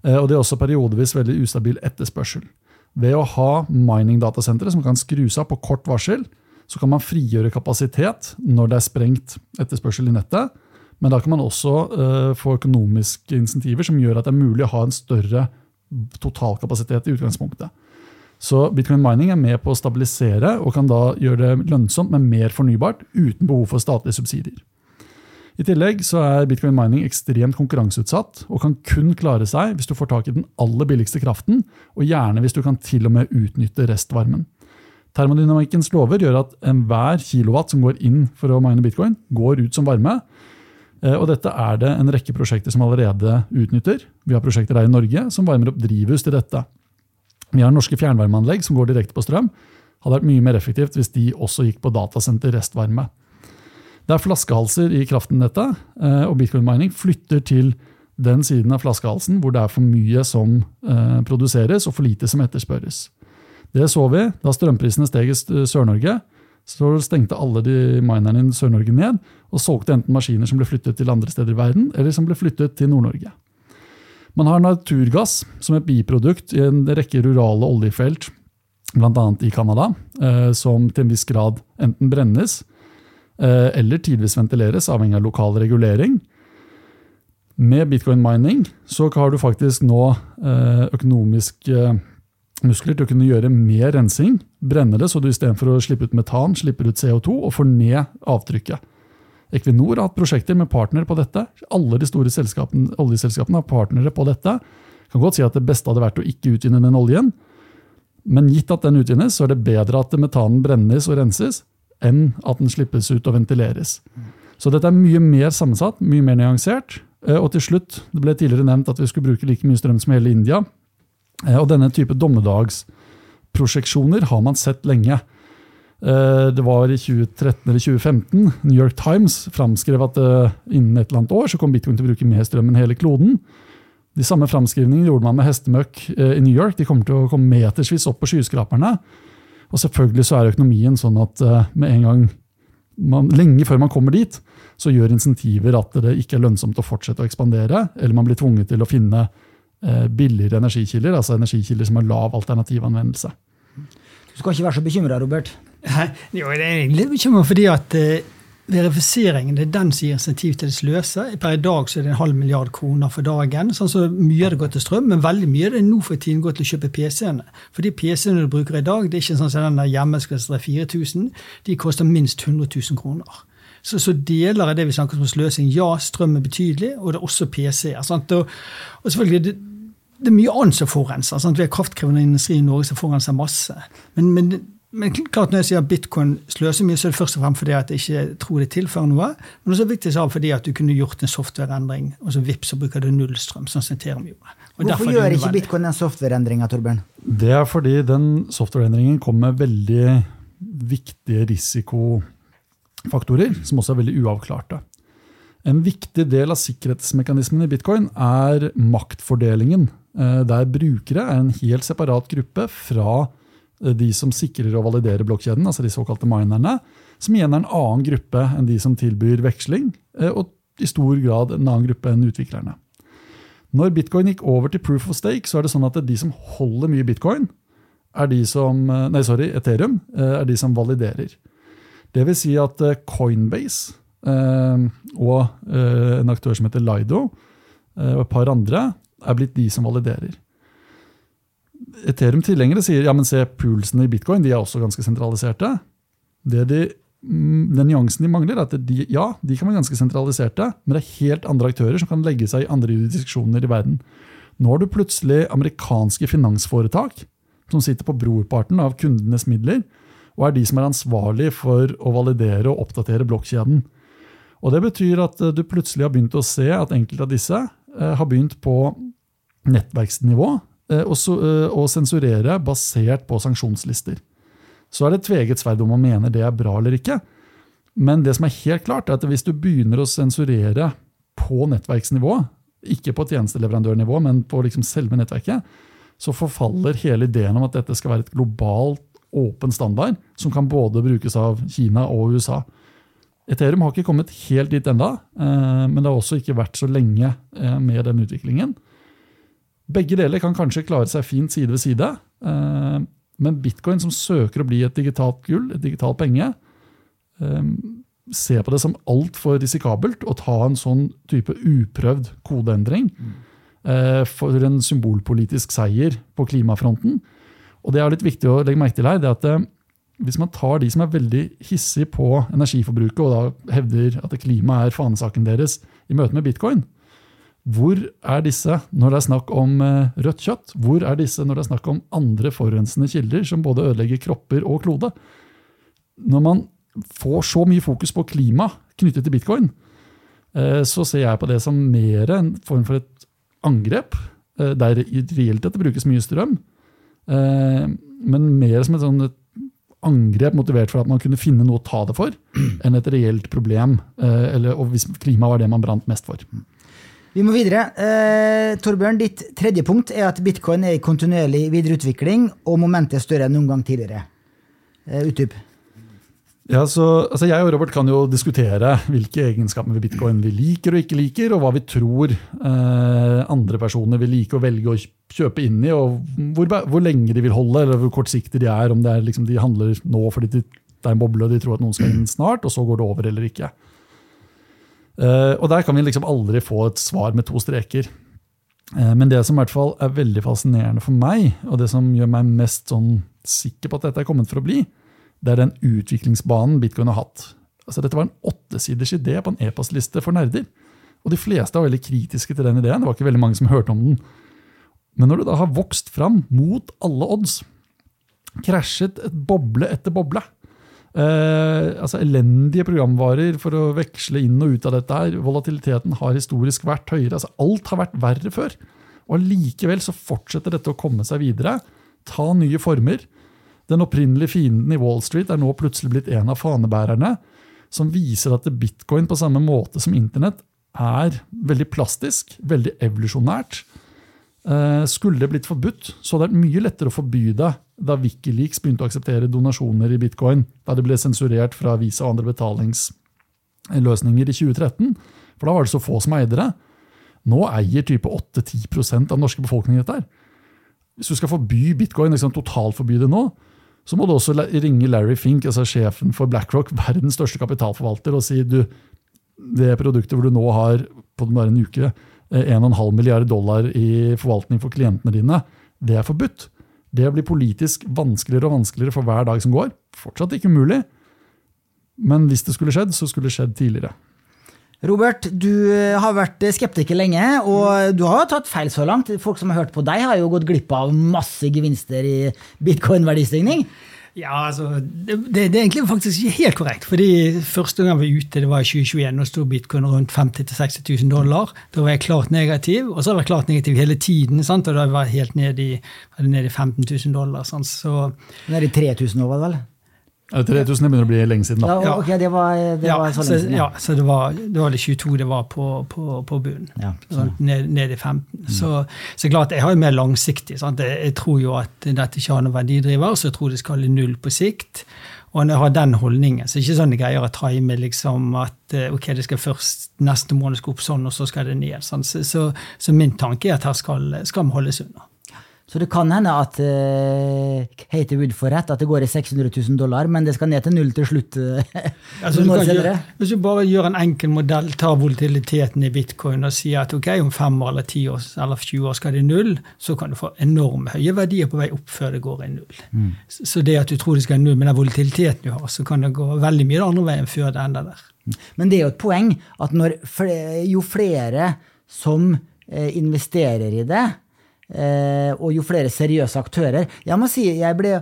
og det er også periodevis veldig ustabil etterspørsel. Ved å ha mining-datasentre som kan skrus av på kort varsel, så kan man frigjøre kapasitet når det er sprengt etterspørsel i nettet. Men da kan man også uh, få økonomiske insentiver som gjør at det er mulig å ha en større totalkapasitet i utgangspunktet. Så bitcoin mining er med på å stabilisere og kan da gjøre det lønnsomt med mer fornybart uten behov for statlige subsidier. I tillegg så er bitcoin mining ekstremt konkurranseutsatt og kan kun klare seg hvis du får tak i den aller billigste kraften, og gjerne hvis du kan til og med utnytte restvarmen. Termodynamikkens lover gjør at enhver kilowatt som går inn for å mine bitcoin, går ut som varme. Eh, og dette er det en rekke prosjekter som allerede utnytter. Vi har prosjekter her i Norge som varmer opp drivhus til dette. Vi har norske fjernvarmeanlegg som går direkte på strøm. Hadde vært mye mer effektivt hvis de også gikk på datasenter restvarme. Det er flaskehalser i kraftnettet, eh, og bitcoin mining flytter til den siden av flaskehalsen hvor det er for mye som eh, produseres og for lite som etterspørres. Det så vi da strømprisene steg i Sør-Norge. Så stengte alle de minerne i Sør-Norge ned og solgte enten maskiner som ble flyttet til andre steder i verden, eller som ble flyttet til Nord-Norge. Man har naturgass som et biprodukt i en rekke rurale oljefelt, bl.a. i Canada, eh, som til en viss grad enten brennes eller tidvis ventileres, avhengig av lokal regulering. Med bitcoin mining så har du faktisk nå økonomiske økonomisk muskler til å kunne gjøre mer rensing, brenne det så du istedenfor å slippe ut metan, slipper ut CO2 og får ned avtrykket. Equinor har hatt prosjekter med partnere på dette. Alle de store oljeselskapene har partnere på dette. Jeg kan godt si at det beste hadde vært å ikke utvinne den oljen, men gitt at den utvinnes, så er det bedre at metanen brennes og renses, enn at den slippes ut og ventileres. Så dette er mye mer sammensatt, mye mer nyansert. Eh, og til slutt, det ble tidligere nevnt at vi skulle bruke like mye strøm som hele India. Eh, og denne type dommedagsprosjeksjoner har man sett lenge. Eh, det var i 2013 eller 2015 New York Times framskrev at innen et eller annet år så kom bitcoin til å bruke mer strøm enn hele kloden. De samme framskrivningene gjorde man med hestemøkk i New York. De kommer til å komme metersvis opp på skyskraperne. Og selvfølgelig så er økonomien sånn at med en gang man, lenge før man kommer dit, så gjør insentiver at det ikke er lønnsomt å fortsette å ekspandere, eller man blir tvunget til å finne Eh, billigere energikilder, altså energikilder som har lav alternativ-anvendelse. Du skal ikke være så bekymra, Robert? Jo, det er egentlig bekymra fordi at uh, verifiseringen det er den som gir insentiv til det sløse. Per i dag så er det en halv milliard kroner for dagen. sånn så Mye av det går til strøm, men veldig mye av det nå for tiden går til å kjøpe PC-ene. For de PC-ene du bruker i dag, det er ikke sånn som den der hjemme skal 4000. De koster minst 100 000 kroner. Så, så, deler av det vi snakker om sløsing, ja, strøm er betydelig, og det er også PC-er. Og, og selvfølgelig, det, det er mye annet som forurenser. Sant? Vi har kraftkrevende industri i Norge som forurenser masse. Men, men, men, klart når jeg sier at bitcoin sløser mye, så er det først og fremst fordi at jeg ikke tror det tilfører noe. Men også viktig så fordi at du kunne gjort en softwareendring, og så vips så bruker du nullstrøm. sånn som Ethereum gjorde. Og Hvorfor gjør ikke bitcoin den softwareendringa, Torbjørn? Det er fordi den softwareendringen kommer med veldig viktige risikofaktorer, som også er veldig uavklarte. En viktig del av sikkerhetsmekanismen i bitcoin er maktfordelingen Eh, der brukere er en helt separat gruppe fra de som sikrer og validerer blokkjeden, altså de såkalte minerne, som igjen er en annen gruppe enn de som tilbyr veksling, eh, og i stor grad en annen gruppe enn utviklerne. Når bitcoin gikk over til proof of stake, så er det sånn at de som holder mye bitcoin, er de som, nei, sorry, Ethereum, er de som validerer. Det vil si at Coinbase og en aktør som heter Lido, og et par andre, er blitt de som validerer. Ethereum-tilhengere sier ja, men se, pulsene i bitcoin de er også ganske sentraliserte. Det de, mm, den nyansen de mangler, er at de, ja, de kan være ganske sentraliserte, men det er helt andre aktører som kan legge seg i andre jurisdiksjoner i verden. Nå har du plutselig amerikanske finansforetak som sitter på brorparten av kundenes midler, og er de som er ansvarlig for å validere og oppdatere blokkjeden. Og Det betyr at eh, du plutselig har begynt å se at enkelte av disse eh, har begynt på nettverksnivå eh, eh, og sensurere basert på sanksjonslister. Så er det tveget sverd om man mener det er bra eller ikke. Men det som er helt klart er at hvis du begynner å sensurere på nettverksnivå, ikke på tjenesteleverandørnivå, men på liksom selve nettverket, så forfaller hele ideen om at dette skal være et globalt, åpen standard som kan både brukes av Kina og USA. Ethereum har ikke kommet helt dit enda, eh, men det har også ikke vært så lenge eh, med den utviklingen. Begge deler kan kanskje klare seg fint side ved side, eh, men bitcoin, som søker å bli et digitalt gull, et digitalt penge, ser på det som altfor risikabelt å ta en sånn type uprøvd kodeendring for en symbolpolitisk seier på klimafronten. Og det er litt viktig å legge merke til her, det at hvis man tar de som er veldig hissige på energiforbruket, og da hevder at klima er fanesaken deres i møte med bitcoin, hvor er disse når det er snakk om eh, rødt kjøtt? Hvor er disse når det er snakk om andre forurensende kilder som både ødelegger kropper og klode? Når man får så mye fokus på klima knyttet til bitcoin, eh, så ser jeg på det som mer en form for et angrep, der der reelt dette brukes mye strøm, men mer som et sånn angrep motivert for at man kunne finne noe å ta det for, enn et reelt problem, eller, og hvis klima var det man brant mest for. Vi må videre. Eh, Torbjørn, ditt tredje punkt er at bitcoin er i kontinuerlig videreutvikling, og momentet er større enn noen gang tidligere. Eh, utdyp. Ja, så, altså jeg og Robert kan jo diskutere hvilke egenskaper ved bitcoin vi liker og ikke liker, og hva vi tror eh, andre personer vil like og velge å kjøpe inn i, og hvor, hvor, lenge de vil holde, eller hvor kortsiktige de er. Om er liksom, de handler nå fordi det er en boble og de tror at noen skal inn snart, og så går det over eller ikke. Uh, og der kan vi liksom aldri få et svar med to streker. Uh, men det som i hvert fall er veldig fascinerende for meg, og det som gjør meg mest sånn sikker på at dette er kommet for å bli, det er den utviklingsbanen bitcoin har hatt. Altså, dette var en åttesiders idé på en e-postliste for nerder. Og de fleste var veldig kritiske til den ideen. Det var ikke veldig mange som hørte om den. Men når det da har vokst fram mot alle odds, krasjet et boble etter boble, Eh, altså Elendige programvarer for å veksle inn og ut av dette. her. Volatiliteten har historisk vært høyere. altså Alt har vært verre før. Og Likevel fortsetter dette å komme seg videre. Ta nye former. Den opprinnelige fienden i Wall Street er nå plutselig blitt en av fanebærerne, som viser at bitcoin på samme måte som internett er veldig plastisk, veldig evolusjonært. Eh, skulle det blitt forbudt, så hadde det vært mye lettere å forby det da Wikileaks begynte å akseptere donasjoner i bitcoin, da det ble sensurert fra Visa og andre betalingsløsninger i 2013. For da var det så få som eide det. Nå eier type 8-10 av den norske befolkningen dette. her. Hvis du skal forby bitcoin, liksom totalforby det nå, så må du også ringe Larry Fink, altså sjefen for BlackRock, verdens største kapitalforvalter, og si du, det produktet hvor du nå har på bare en uke 1,5 milliard dollar i forvaltning for klientene dine, det er forbudt. Det blir politisk vanskeligere og vanskeligere for hver dag som går. Fortsatt ikke umulig, men hvis det skulle skjedd, så skulle det skjedd tidligere. Robert, du eh, har vært skeptiker lenge, og du har jo tatt feil så langt. Folk som har hørt på deg, har jo gått glipp av masse gevinster i bitcoin-verdistigning. Ja, altså, det, det, det, er egentlig faktisk ikke helt korrekt. fordi Første gang vi var ute, det var i 2021. og sto bitcoin rundt 50 000-60 000 dollar. Da var jeg klart negativ. Og så har jeg vært klart negativ hele tiden. Sant? Og da var jeg helt ned i, ned i 15 000 dollar. Sant? Så, nede i 3000 nå, var det vel? 3000 begynner å bli lenge siden. da. Ja, ok, det var, det ja, var så lenge siden. Ja, så det var, det var det 22 det var på, på, på bunnen. Ja, sånn, ned, ned, i 15. Mm. Så, så klart, jeg har jo mer langsiktig. Sant? Jeg, jeg, tror jo at dette ikke har noen verdidriver, så jeg tror det skal i null på sikt. Og når jeg har den holdningen, så er det ikke sånn jeg greier å time liksom at eh, ok, det skal først neste måned skal opp sånn, og så skal det ned. Sånn. Så, så, så, min tanke er at her skal, skal vi holdes unna. Så det kan hende at uh, Hate Wood får rett, at det går i 600 000 dollar, men det skal ned til null til slutt. Uh, altså, du gjøre, hvis du bare gjør en enkel modell, tar volatiliteten i bitcoin og sier at ok, om fem år eller ti år eller 20 år skal det i null, så kan du få enorme høye verdier på vei opp før det går i null. Mm. Så det at du tror det skal i null med den volatiliteten du har, så kan det gå veldig mye den andre veien før det ender der. Men det er jo et poeng at flere, jo flere som eh, investerer i det, Eh, og jo flere seriøse aktører. Jeg må si jeg ble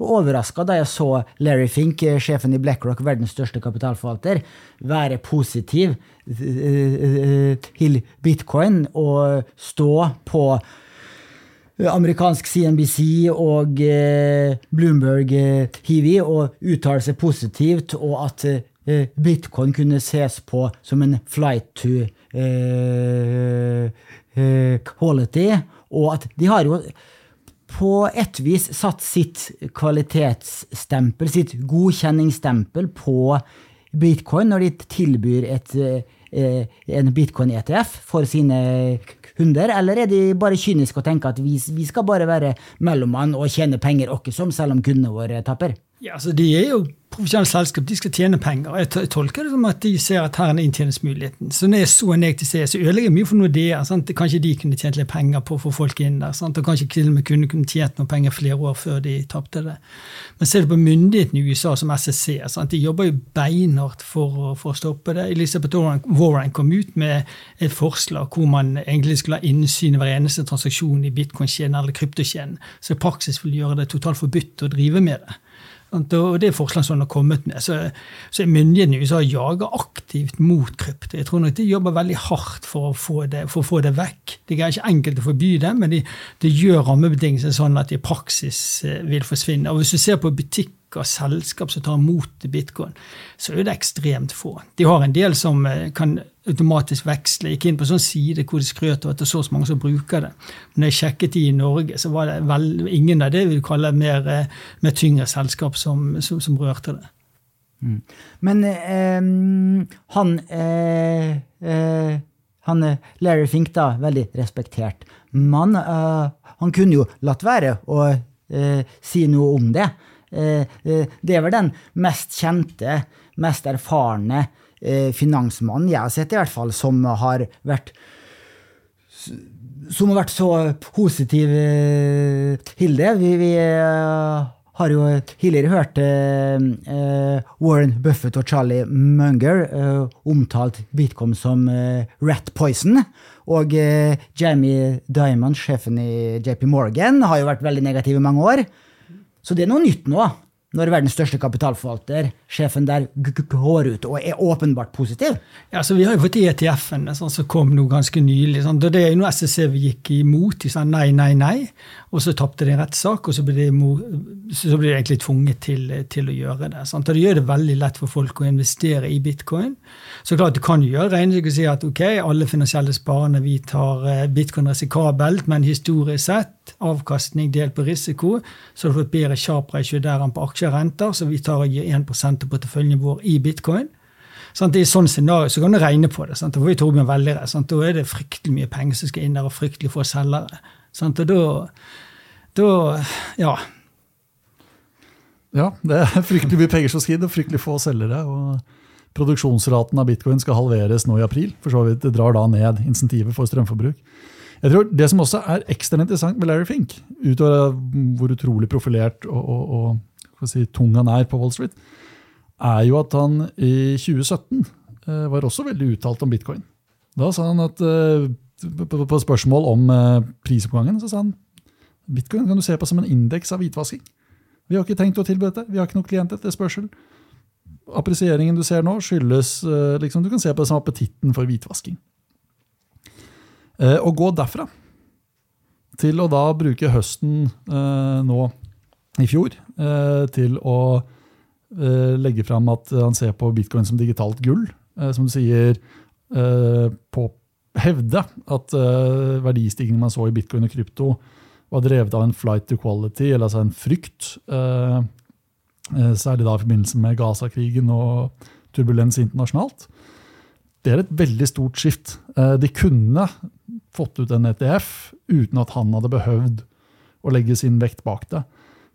overraska da jeg så Larry Fink, eh, sjefen i BlackRock, verdens største kapitalforvalter, være positiv eh, til bitcoin og stå på amerikansk CNBC og Bloomberg Hivi og uttale seg positivt, og at bitcoin kunne ses på som en flight to quality, og at de har jo på et vis satt sitt kvalitetsstempel, sitt godkjenningsstempel, på bitcoin når de tilbyr et, eh, en bitcoin-ETF for sine kunder, eller er de bare kyniske og tenker at vi, vi skal bare være mellommann og tjene penger åkke som, selv om kundene våre taper? Ja, altså De er jo profesjonelle selskap, de skal tjene penger. Jeg tolker det som at de ser at her er en inntjeningsmuligheten. Så når jeg så til CS, så ødelegger mye for Nordea. Sant? Kanskje de kunne tjent litt penger på å få folk inn der. Sant? Og kanskje til og med kunne, kunne tjent noen penger flere år før de tapte det. Men ser du på myndighetene i USA som SSC, sant? de jobber jo beinhardt for, for, å stoppe det. Elisabeth Warren kom ut med et forslag hvor man egentlig skulle ha innsyn i hver eneste transaksjon i bitcoin-kjeden eller kryptokjeden. Så i praksis vil gjøre det totalt forbudt å drive med det. Og Det er forslag som han har kommet med. Så, så myndighetene i USA jager aktivt mot krypto. Jeg tror nok de jobber veldig hardt for å få det, å få det vekk. Det er ikke enkelt å forby det, men de, de gjør rammebetingelsene sånn at de i praksis eh, vil forsvinne. Og Hvis du ser på butikk og selskap som tar imot bitcoin, så er det ekstremt få. De har en del som eh, kan automatisk veksle. Jeg gikk inn på en sånn side hvor de skrøt av at det er så mange som bruker det. Men når jeg sjekket de i Norge, så var det vel, ingen av det vi kaller mer, eh, mer tyngre selskap som, som, som rørte det. Mm. Men eh, han eh, eh, han Larry Fink, da, veldig respektert mann, eh, han kunne jo latt være å si noe om det. Eh, eh, det er vel den mest kjente, mest erfarne eh, finansmannen jeg har sett, i hvert fall, som har vært som har vært så positiv til det. Vi, vi har jo tidligere hørt Warren Buffett og Charlie Munger omtalt bitcoin som rat poison. Og Jamie Diamond, sjefen i JP Morgan, har jo vært veldig negativ i mange år. Så det er noe nytt nå, når verdens største kapitalforvalter, sjefen der, går ut og er åpenbart positiv. Ja, så Vi har jo fått ETF-ene sånn, som kom nå ganske nylig. Sånn. Det er jo noe SSC gikk imot. De sa nei, nei, nei. Og så tapte de rettssak, og så ble, de, så ble de egentlig tvunget til, til å gjøre det. Sant? Og Det gjør det veldig lett for folk å investere i bitcoin. Så klart Du kan gjøre regnestykke og si at ok, alle finansielle sparende vi tar eh, bitcoin risikabelt, men historisk sett avkastning delt på risiko, så har du fått bedre sharp ratio der enn på aksjerenter, så vi tar og gir 1 av porteføljen vår i bitcoin. Sånn, I sånn scenario så kan du regne på det. Sant? Da får vi Torbjørn veldig rett. Sant? Da er det fryktelig mye penger som skal inn der, og fryktelig få selgere. Sant? Og da, da Ja. Ja, det er fryktelig mye penger som skal og fryktelig få selgere. og Produksjonsraten av bitcoin skal halveres nå i april. for så vidt Det drar da ned insentivet for strømforbruk. Jeg tror Det som også er ekstremt interessant med Larry Fink, utover hvor utrolig profilert og, og, og si, tung han er på Wall Street, er jo at han i 2017 eh, var også veldig uttalt om bitcoin. Da sa han at eh, på, spørsmål om eh, prisoppgangen så sa han bitcoin kan du se på som en indeks av hvitvasking. Vi har ikke tenkt å tilby dette. Vi har ikke noe klientetterspørsel. Appresieringen du ser nå, skyldes eh, liksom, Du kan se på det som appetitten for hvitvasking. Eh, å gå derfra til å da bruke høsten nå i fjor til å legge fram at han ser på bitcoin som digitalt gull. som du sier, på hevde at verdistigningen man så i bitcoin og krypto, var drevet av en flight to quality, eller altså en frykt. Særlig da i forbindelse med Gaza-krigen og turbulens internasjonalt. Det er et veldig stort skift. De kunne fått ut en ETF uten at han hadde behøvd å legge sin vekt bak det.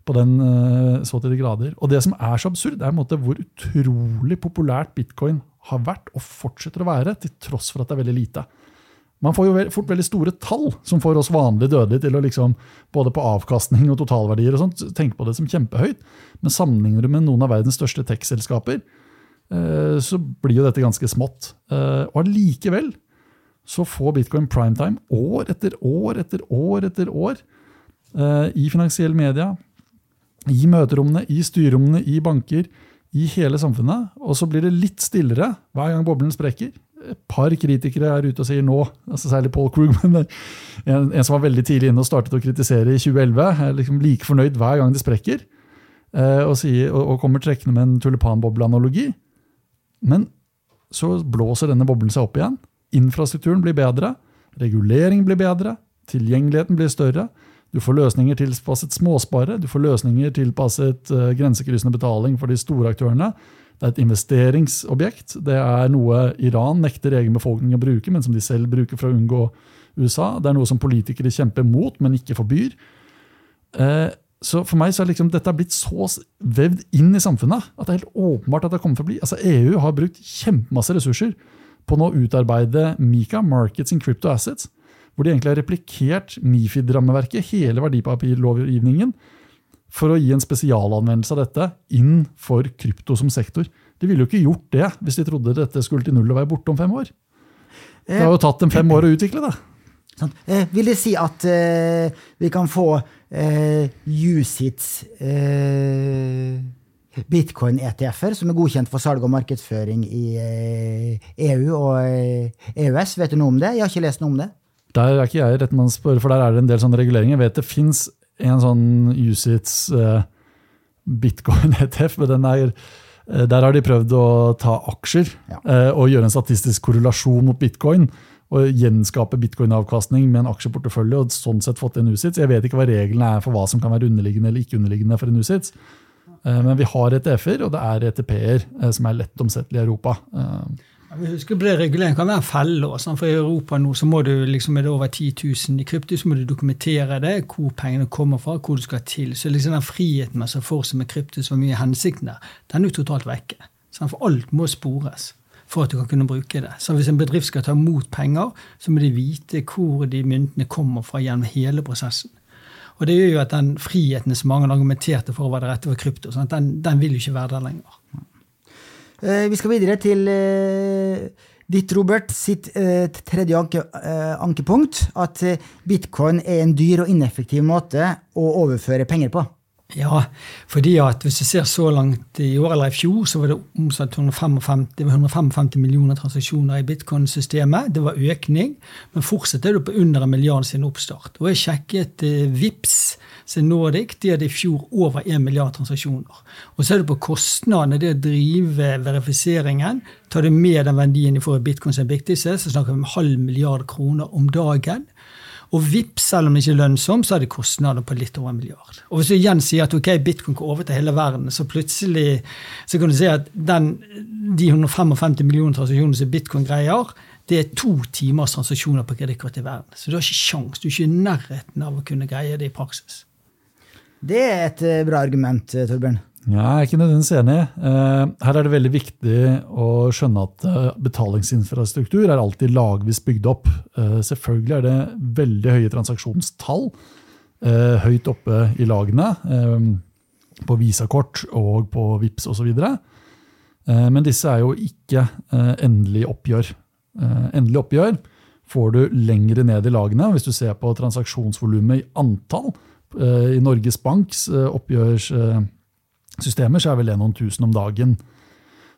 på den uh, så til de grader. Og det som er så absurd, er hvor utrolig populært bitcoin har vært og fortsetter å være, til tross for at det er veldig lite. Man får jo fort veldig store tall som får oss vanlige dødelige til å liksom, både på avkastning og totalverdier og sånt, tenke på det som kjempehøyt. Men sammenligner du med noen av verdens største tech-selskaper, eh, så blir jo dette ganske smått. Eh, og allikevel så får bitcoin primetime år etter år etter år etter år eh, i finansielle media, i møterommene, i styrerommene, i banker, i hele samfunnet. Og så blir det litt stillere hver gang boblen sprekker. Et par kritikere er ute og sier nå, altså særlig Paul Krugman, en, en, som var veldig tidlig inne og startet å kritisere i 2011, er liksom like fornøyd hver gang det sprekker, eh, og, sier, og, og kommer trekkende med en tulipanbobleanalogi. Men så blåser denne boblen seg opp igjen. Infrastrukturen blir bedre, regulering blir bedre, tilgjengeligheten blir større. Du får løsninger tilpasset småspare, du får løsninger tilpasset uh, grensekryssende betaling for de store aktørene. Det er et investeringsobjekt. Det er noe Iran nekter egen befolkning å bruke, men som de selv bruker for å unngå USA. Det er noe som politikere kjemper mot, men ikke forbyr. Uh, så for meg så er liksom, dette blitt så vevd inn i samfunnet at det er helt åpenbart at det kommer til å bli. Altså EU har brukt kjempemasse ressurser på å utarbeide Mika, Markets in Crypto Assets, hvor de egentlig har replikert MIFID-rammeverket, hele verdipapirlovgivningen, for å gi en spesialanvendelse av dette inn for krypto som sektor. De ville jo ikke gjort det hvis de trodde dette skulle til null og være borte om fem år. Det har jo tatt dem fem år å utvikle det. Eh, vil det si at eh, vi kan få eh, USITs eh, bitcoin-ETF-er som er godkjent for salg og markedsføring i EU eh, e og EØS? Vet du noe om det? Jeg har ikke lest noe om det. Der er ikke jeg rett mann for der er det en del sånne reguleringer. Jeg vet det fins en sånn USITs uh, bitcoin-ETF, men den er der har de prøvd å ta aksjer ja. og gjøre en statistisk korrelasjon mot bitcoin og gjenskape bitcoin-avkastning med en aksjeportefølje og sånn sett fått en USITS. Jeg vet ikke hva reglene er for hva som kan være underliggende eller ikke underliggende for en USITS. Uh, men vi har ETF-er, og det er ETP-er eh, som er lett omsettelige i Europa. Vi husker det Regulering kan være en felle. Sånn, for I Europa nå så må du liksom, er det over 10 000 i krypto, så må du dokumentere det, hvor pengene kommer fra, hvor du skal til. Så liksom den friheten man ser for seg med krypto, som mye hensikten der, den er jo totalt vekke. Sånn, for alt må spores for at du kan kunne bruke det. Så hvis en bedrift skal ta imot penger, så må de vite hvor de myntene kommer fra gjennom hele prosessen. Og det gjør jo at den friheten som mange argumenterte for var det rette for krypto, sånn den, den, vil jo ikke være der lenger. Eh, vi skal videre til eh, ditt, Robert, sitt eh, tredje anke, ankepunkt. At bitcoin er en dyr og ineffektiv måte å overføre penger på. Ja, fordi at hvis du ser så langt i år eller i fjor, så var det omsatt 155, 155 millioner transaksjoner i bitcoin-systemet. Det var økning, men fortsatt er du på under en milliard siden oppstart. Og jeg sjekket eh, VIPS sin Nordic, de hadde i fjor over 1 milliard transaksjoner. Og så er det på kostnadene det å drive verifiseringen. Tar du med den verdien de får i bitcoin som er viktigste, så snakker vi om halv milliard kroner om dagen. Og vips, selv om det ikke er lønnsomt, så er det kostnader på litt over en milliard. Og hvis du igjen sier at ok, bitcoin går over til hele verden, så plutselig så kan du si at den, de 155 millioner transaksjonene som bitcoin greier, det er to timers transaksjoner på kredittkort i verden. Så du har ikke sjans, du er ikke i nærheten av å kunne greie det i praksis. Det er et eh, bra argument, eh, Torbjørn. Ja, jeg er ikke nødvendigvis enig. Eh, her er det veldig viktig å skjønne at eh, betalingsinfrastruktur er alltid lagvis bygd opp. Eh, selvfølgelig er det veldig høye transaksjonstall høyt oppe i lagene. På visakort og på VIPS osv. Men disse er jo ikke endelig oppgjør. Endelig oppgjør får du lengre ned i lagene. Hvis du ser på transaksjonsvolumet i antall i Norges Banks oppgjørs systemer, så er vel det noen tusen om dagen.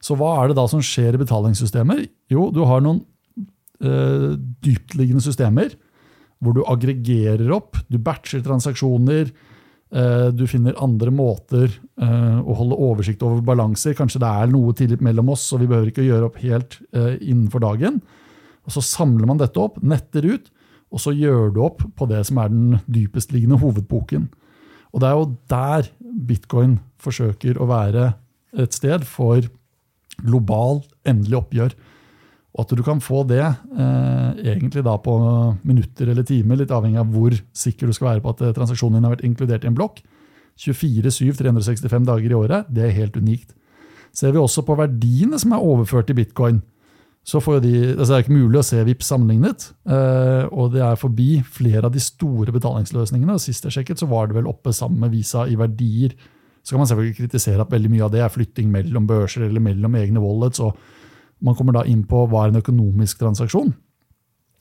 Så hva er det da som skjer i betalingssystemer? Jo, du har noen eh, dyptliggende systemer hvor du aggregerer opp, du batcher transaksjoner, eh, du finner andre måter eh, å holde oversikt over balanser. Kanskje det er noe tillit mellom oss, og vi behøver ikke gjøre opp helt innenfor dagen. Og Så samler man dette opp, netter ut, og så gjør du opp på det som er den dypestliggende hovedboken. Og det er jo der bitcoin forsøker å være et sted for global, endelig oppgjør. Og at du kan få det eh, egentlig da på minutter eller timer, litt avhengig av hvor sikker du skal være på at eh, transaksjonen din har vært inkludert i en blokk. 24-7, 365 dager i året. Det er helt unikt. Ser vi også på verdiene som er overført i bitcoin, så får de, altså det er ikke mulig å se VIPS sammenlignet. Eh, og det er forbi flere av de store betalingsløsningene. og Sist jeg sjekket, så var det vel oppe sammen med Visa i verdier så kan man selvfølgelig kritisere at veldig mye av det er flytting mellom børser eller mellom egne wallets. og Man kommer da inn på hva er en økonomisk transaksjon.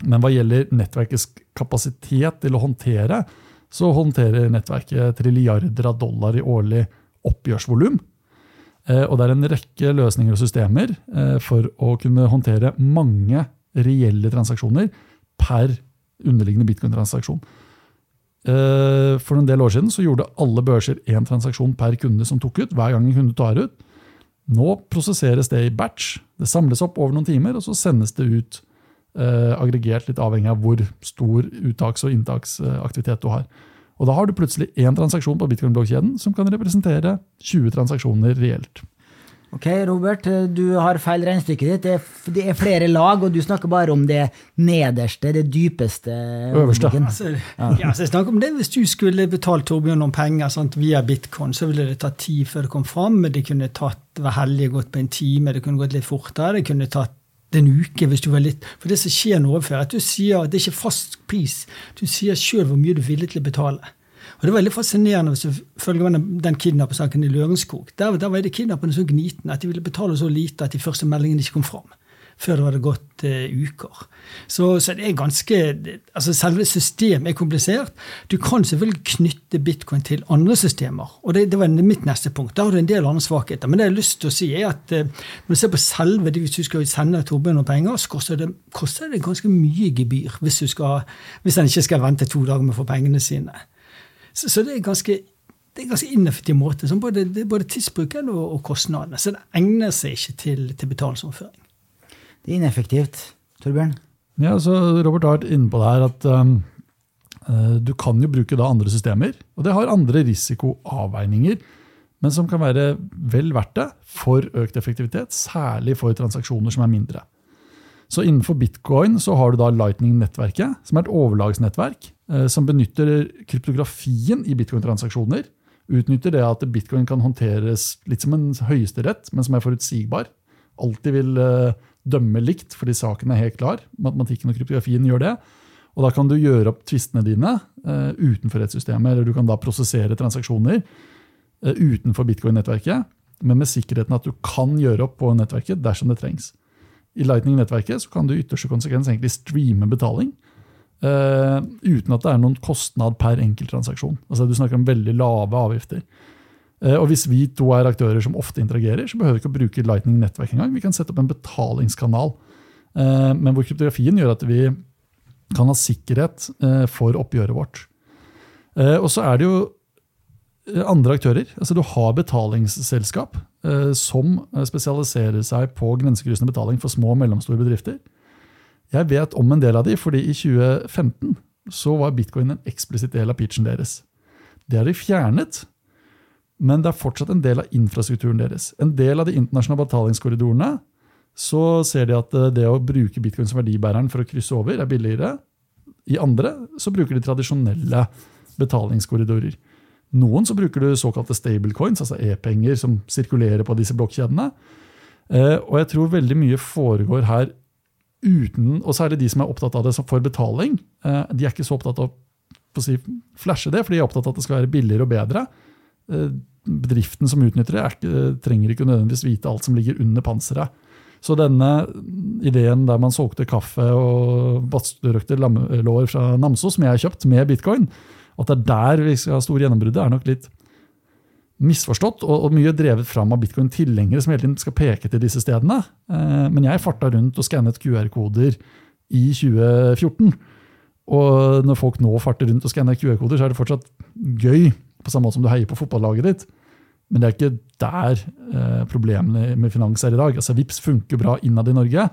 Men hva gjelder nettverkets kapasitet til å håndtere, så håndterer nettverket trilliarder av dollar i årlig oppgjørsvolum. Eh, og det er en rekke løsninger og systemer eh, for å kunne håndtere mange reelle transaksjoner per underliggende bitcoin-transaksjon. Eh, for en del år siden så gjorde alle børser én transaksjon per kunde som tok ut. hver gang en kunde tar ut. Nå prosesseres det i batch. Det samles opp over noen timer, og så sendes det ut aggregert litt avhengig av hvor stor uttaks- og inntaksaktivitet du har. Og da har du plutselig én transaksjon på bitcoin-blokkjeden som kan representere 20 transaksjoner reelt. Ok, Robert, du har feil regnestykke ditt. Det er, det er, flere lag, og du snakker bare om det nederste, det dypeste. Øverste. Altså, ja. ja, så jeg snakker om det Hvis du skulle betalt Torbjørn noen penger sant, via bitcoin, så ville det tatt tid før det kom fram. men Det kunne tatt, var heldig gått på en time, det kunne gått litt fortere. Det kunne tatt en uke hvis du var litt For det som skjer nå er at du sier det er ikke fast pris. Du sier sjøl hvor mye du er villig til å betale. Og Det var veldig fascinerende hvis du følger den, den kidnappersaken i Lørenskog. Der, der var det kidnapperne så gnitne at de ville betale så lite at de første meldingene ikke kom fram. Før det hadde gått uh, uker. Så, så, det er ganske, altså selve systemet er komplisert. Du kan selvfølgelig knytte bitcoin til andre systemer. og Det, det var mitt neste punkt. Der har du en del andre svakheter. Men det jeg har lyst til å si er at uh, når du ser på selve det, hvis du skal sende Torbjørn noen penger, så koster det, koster det ganske mye gebyr hvis, du skal, hvis han ikke skal vente to dager med å få pengene sine. Så, så det er ganske det er en ganske ineffektiv måte, både, både tidsbruken og, og, kostnadene. Så det egner seg ikke til, til betalingsoverføring. Det er ineffektivt. Torbjørn? Ja, så Robert har vært inne på det her at um, du kan jo bruke da andre systemer. Og det har andre risikoavveininger, men som kan være vel verdt det for økt effektivitet, særlig for transaksjoner som er mindre. Så Innenfor bitcoin så har du da Lightning-nettverket, som er et overlagsnettverk eh, som benytter kryptografien i bitcoin-transaksjoner. Utnytter det at bitcoin kan håndteres litt som en høyesterett, men som er forutsigbar. Alltid vil eh, dømme likt fordi saken er helt klar. Matematikken og kryptografien gjør det. Og Da kan du gjøre opp tvistene dine uh, utenfor rettssystemet, eller du kan da prosessere transaksjoner uh, utenfor bitcoin-nettverket, men med sikkerheten at du kan gjøre opp på nettverket dersom det trengs. I Lightning-nettverket kan du i ytterste konsekvens egentlig streame betaling. Uh, uten at det er noen kostnad per enkelttransaksjon. Altså, du snakker om veldig lave avgifter. Uh, og Hvis vi to er aktører som ofte interagerer, så behøver vi ikke å bruke Lightning nettverk engang. Vi kan sette opp en betalingskanal. Uh, men hvor kryptografien gjør at vi kan ha sikkerhet for oppgjøret vårt. og så er det jo andre aktører. Altså Du har betalingsselskap eh, som spesialiserer seg på grensekryssende betaling for små og mellomstore bedrifter. Jeg vet om en del av de, fordi i 2015 så var bitcoin en eksplisitt del av pitchen deres. Det har de fjernet, men det er fortsatt en del av infrastrukturen deres. En del av de internasjonale betalingskorridorene så ser de at eh, det å bruke bitcoin som verdibæreren for å krysse over er billigere. I andre så bruker de tradisjonelle betalingskorridorer. Noen så bruker du såkalte stablecoins, altså e-penger som sirkulerer på disse blokkjedene. Eh, og jeg tror veldig mye foregår her uten Og særlig de som er opptatt av det for betaling. Eh, de er ikke så opptatt av å si, flashe det, for de er opptatt av at det skal være billigere og bedre. Eh, bedriften som utnytter det, ikke, trenger ikke nødvendigvis vite alt som ligger under panseret. Så denne ideen der man solgte kaffe og badstuerøkte lammelår fra Namsos, som jeg har kjøpt med bitcoin, at det er der vi skal ha store gjennombruddet, er nok litt misforstått og, og mye drevet fram av bitcoin-tilhengere som hele tiden skal peke til disse stedene. Eh, men jeg farta rundt og skannet QR-koder i 2014. Og når folk nå farter rundt og skanner QR-koder, så er det fortsatt gøy, på samme måte som du heier på fotballaget ditt. Men det er ikke der eh, problemene med finans er i dag. Altså, Vips funker bra innad i Norge,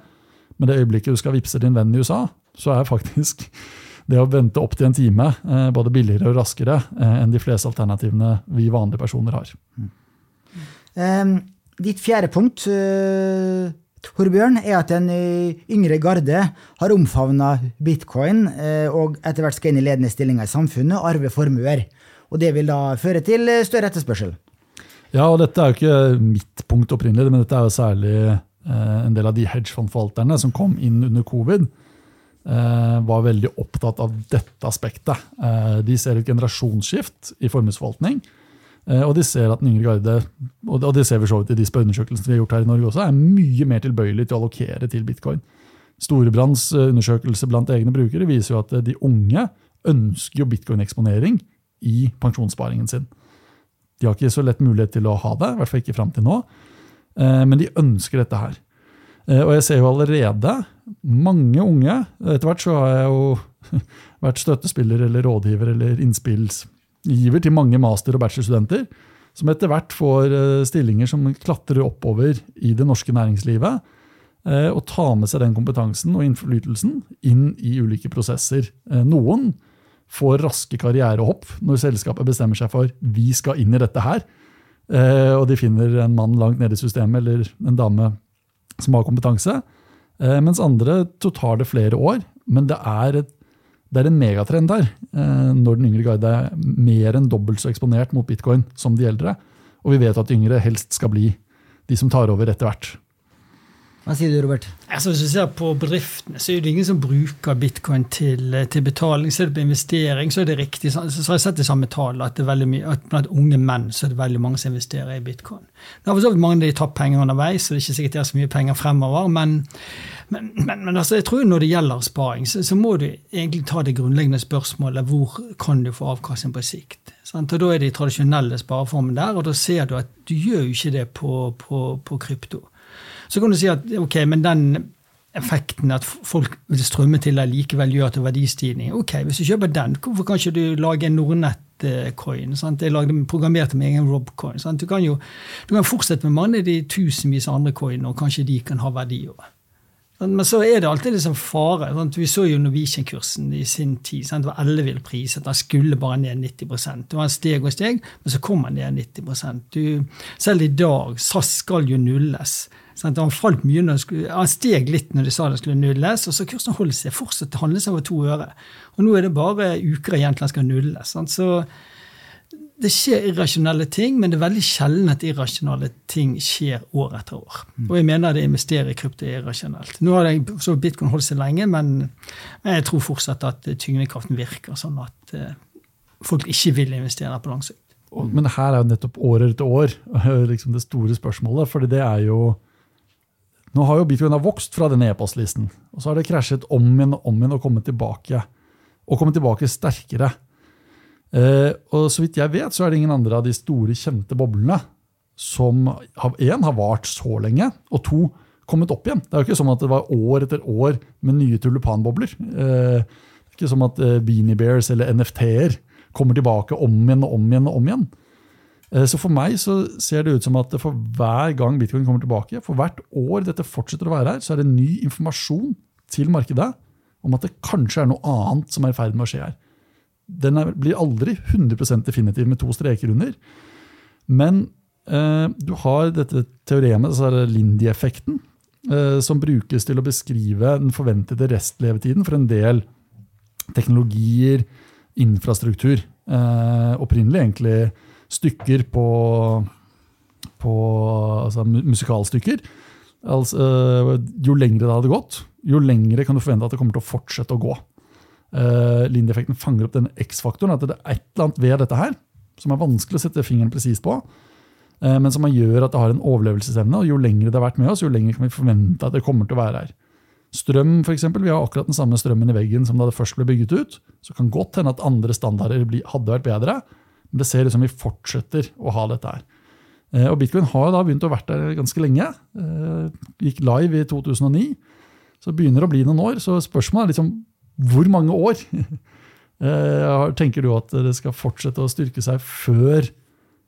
men det øyeblikket du skal vippse din venn i USA, så er faktisk det å vente opp til en time eh, både billigere og raskere eh, enn de fleste alternativene vi vanlige personer har. Um, ditt fjerde punkt, uh, Torbjørn, er at en yngre garde har omfavna bitcoin uh, og etter hvert skal inn i ledende stillinger i samfunnet og arve formuer. Og det vil da føre til større etterspørsel. Ja, og dette er jo ikke mitt punkt opprinnelig, men dette er jo særlig uh, en del av de hedgefondforvalterne som kom inn under covid Eh, var veldig opptatt av dette aspektet. Eh, de ser et generasjonsskift i formuesforvaltning. Eh, og de ser at den yngre garde, og det ser vi så vidt i de spørreundersøkelsene vi har gjort her i Norge også, er mye mer tilbøyelig til å allokere til bitcoin. Storebrands undersøkelse blant egne brukere viser jo at de unge ønsker jo bitcoin-eksponering i pensjonssparingen sin. De har ikke så lett mulighet til å ha det, i hvert fall ikke fram til nå. Men de ønsker dette her. Og jeg ser jo allerede mange unge. Etter hvert så har jeg jo vært støttespiller eller rådgiver eller innspillsgiver til mange master- og bachelorstudenter. Som etter hvert får eh, stillinger som klatrer oppover i det norske næringslivet. eh, og ta med seg den kompetansen og innflytelsen inn i ulike prosesser. Eh, noen får raske karrierehopp når selskapet bestemmer seg for vi skal inn i dette her. Eh, og de finner en mann langt nede i systemet eller en dame som har kompetanse. Eh, mens andre tar det flere år. Men det er, et, det er en megatrend der eh, når den yngre guide er mer enn dobbelt så eksponert mot bitcoin som de eldre. Og vi vet at yngre helst skal bli de som tar over etter hvert. Hva sier du, Robert? Altså, hvis du ser på bedriftene, så er det ingen som bruker bitcoin til, eh, til betaling. Ser du på investering, så er det riktig. Så, har jeg sett det samme tall, at, at blant unge menn så er det veldig mange som investerer i bitcoin. Det har for så vidt mange de tapt penger underveis, så det er ikke sikkert det er så mye penger fremover. Men, men, men, men altså, jeg tror når det gjelder sparing, så, så, må du egentlig ta det grunnleggende spørsmålet hvor kan du få avkastning på sikt. Sant? Og Da er det de tradisjonelle spareformene der, og da ser du at du gjør jo ikke det på, på, på krypto. Så kan du si at ok, men den effekten at folk vil strømme til deg, likevel gjør til verdistigning. Ok, Hvis du kjøper den, hvorfor kan ikke du lage en Nordnett-coin? Jeg lagde, programmerte med egen Robcoin. Du kan jo du kan fortsette med mange av de tusenvis andre coinene, og kanskje de kan ha verdi over. Men så er det alltid liksom fare. Sant? Vi så jo Norwegian-kursen i sin tid. Sant? Det var ellevill pris. Den skulle bare ned 90 Det var steg og steg, men så kom den ned 90% du, Selv i dag, SAS skal jo nulles. Sant? Han falt mye når skulle, han steg litt når de sa det skulle nulles, og så kursen holdt seg fortsatt handle seg over to øre. Og nå er det bare uker igjen til han skal nulles. Sant? Så det skjer irrasjonelle ting, men det er veldig sjelden at irrasjonelle ting skjer år etter år. Mm. Og jeg mener det investerer i krypto er irrasjonelt. Nå har det, så bitcoin holdt seg lenge, men jeg tror fortsatt at tyngdekraften virker sånn at uh, folk ikke vil investere på lang sikt. Men her er jo nettopp året etter år liksom det store spørsmålet. for det er jo nå har jo bitcoin vokst fra denne e-postlisten, og så har det krasjet om igjen og om igjen og kommet tilbake. Og kommet tilbake sterkere. Eh, og så vidt jeg vet, så er det ingen andre av de store, kjente boblene som én har vart så lenge, og to kommet opp igjen. Det er jo ikke sånn at det var år etter år med nye tulipanbobler. Eh, det er ikke som at eh, Beanie Bears eller NFT-er kommer tilbake om igjen og om igjen. og om igjen. Eh, så for meg så ser det ut som at for hver gang bitcoin kommer tilbake, for hvert år dette fortsetter å være her, så er det ny informasjon til markedet om at det kanskje er noe annet som er i ferd med å skje her. Den er, blir aldri 100% definitiv med to streker under. Men eh, du har dette teoremet, altså Lindy-effekten, eh, som brukes til å beskrive den forventede restlevetiden for en del teknologier, infrastruktur. Eh, opprinnelig egentlig stykker på, på altså musikalstykker. Altså, jo lengre det hadde gått, jo lengre kan du forvente at det kommer til å fortsette å gå. Uh, Lindy-effekten fanger opp denne X-faktoren, at det er et eller annet ved dette her som er vanskelig å sette fingeren presis på, uh, men som gjør at det har en overlevelsesevne. og Jo lengre det har vært med oss, jo lenger kan vi forvente at det kommer til å være her. Strøm, for eksempel, Vi har akkurat den samme strømmen i veggen som da det først ble bygget ut. Så kan godt hende at andre standarder hadde vært bedre, men det ser ut som vi fortsetter å ha dette her. Eh, og Bitcoin har da begynt å vært der ganske lenge. Eh, gikk live i 2009. Så det begynner å bli noen år. Så spørsmålet er liksom hvor mange år? Eh, tenker du at det skal fortsette å styrke seg før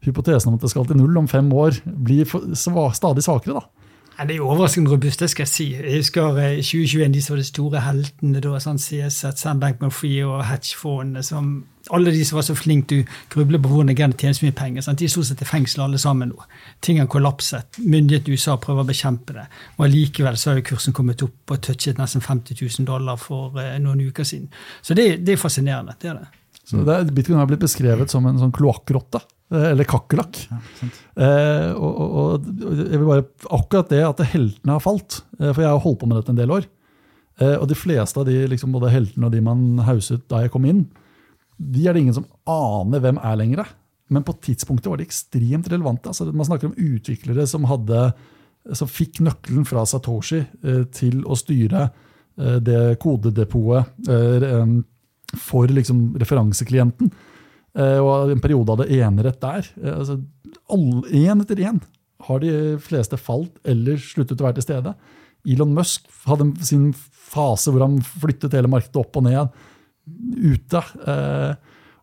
hypotesen om at det skal til null om fem år, blir stadig svakere? da? Det er jo overraskende robust, det skal jeg si. Jeg husker 2021, de var de store heltene da, sånn CS, Sandbank Bankman-Free og hedgefondene som alle de som var så flinke til å gruble på hvordan kan tjene så mye penger. Sant? De sto seg til fengsel alle sammen nå. Ting har kollapset. Myndighetene i USA prøver å bekjempe det. Og allikevel så har jo kursen kommet opp og touchet nesten 50 000 dollar for eh, noen uker siden. Så det, det er fascinerende. det er det. Så det Bitcoin har blitt beskrevet som en sånn kloakkrotte. Eh, eller kakerlakk. Ja, eh, og, og, jeg vil bare, akkurat det at heltene har falt, eh, for jeg har holdt på med dette en del år. Eh, og de fleste av de liksom, både heltene og de man hauset da jeg kom inn, de er det ingen som aner hvem er lenger. Men på tidspunktet var de ekstremt relevante. Altså, man snakker om utviklere som, hadde, som fikk nøkkelen fra Satoshi eh, til å styre eh, det kodedepotet eh, for liksom, referanseklienten. Eh, og en periode av det enerett der. Eh, altså, Én etter én har de fleste falt eller sluttet å være til stede. Elon Musk hadde sin fase hvor han flyttet hele markedet opp og ned ute. Eh,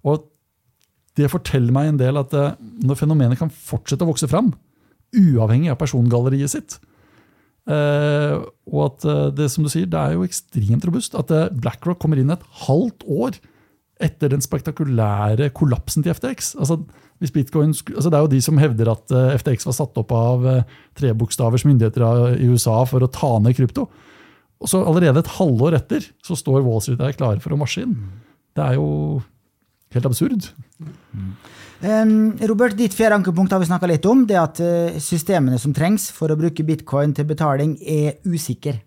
og det forteller meg en del at når fenomenet kan fortsette å vokse fram, uavhengig av persongalleriet sitt, Eh, og at uh, det som du sier, det er jo ekstremt robust. At uh, BlackRock kommer inn et halvt år etter den spektakulære kollapsen til FTX. Altså, hvis Bitcoin, altså det er jo de som hevder at FTX var satt opp av trebokstavers myndigheter i USA for å ta ned krypto. Og så allerede et halvår etter så står Wall Street der klare for å marsje inn. Det er jo helt absurd. Um, Robert, ditt fjerde ankepunkt har vi snakka litt om. Det at eh, systemene som trengs for å bruke bitcoin til betaling, er usikre.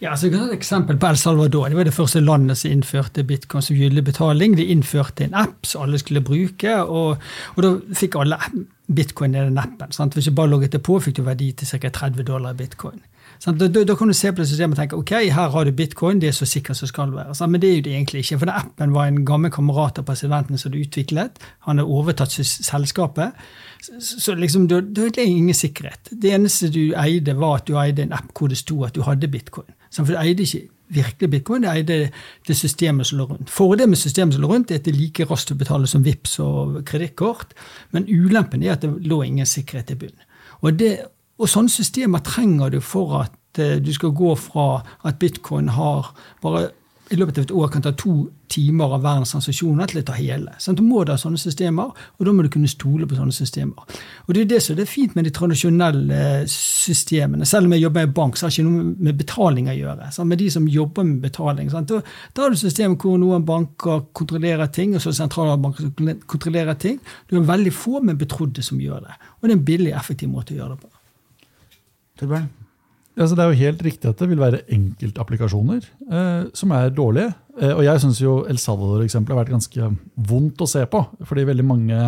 Ja, så jeg kan Et eksempel på El Salvador. Det var det første landet som innførte bitcoin som gyldig betaling. De innførte en app som alle skulle bruke, og, og da fikk alle bitcoin i den appen. Sant? Hvis du bare logget det på, fikk du verdi til ca. 30 dollar i bitcoin. Da, da, da kan du se på det systemet og tenke ok, her har du bitcoin, det er så sikkert som skal være. Sant? Men det er jo det egentlig ikke. For appen var en gammel kamerat av presidenten som hadde utviklet. Han har overtatt selskapet. Så, så liksom, da da er det ingen sikkerhet. Det eneste du eide, var at du eide en app hvor det sto at du hadde bitcoin. Sant? For du eide ikke virkelig bitcoin, du eide det systemet som lå rundt. Fordelen med systemet som lå rundt, er at det er like raskt å betale som VIPS og kredittkort, men ulempen er at det lå ingen sikkerhet i bunnen. Og, det, og sånne systemer trenger du for at eh, du skal gå fra at bitcoin har bare i løpet av et år kan ta to timer av verdens transaksjoner til å ta hele. Sant? Du må da ha sånne systemer, og da må du kunne stole på sånne systemer. Og Det er det som er fint med de tradisjonelle eh, systemene. Selv om jeg jobber i bank, så har det ikke noe med betaling å gjøre. Med de som jobber med betaling. Sant? Da, har du system hvor noen banker kontrollerer ting, og så sentralbanker som kontrollerer ting. Du har veldig få, men betrodde som gjør det. Og det er en billig, effektiv måte å gjøre det på. Torbjørn? Altså, det er jo helt riktig at det vil være enkeltapplikasjoner eh, som er dårlige. Eh, og jeg syns jo El Salvador-eksempelet har vært ganske vondt å se på. Fordi veldig mange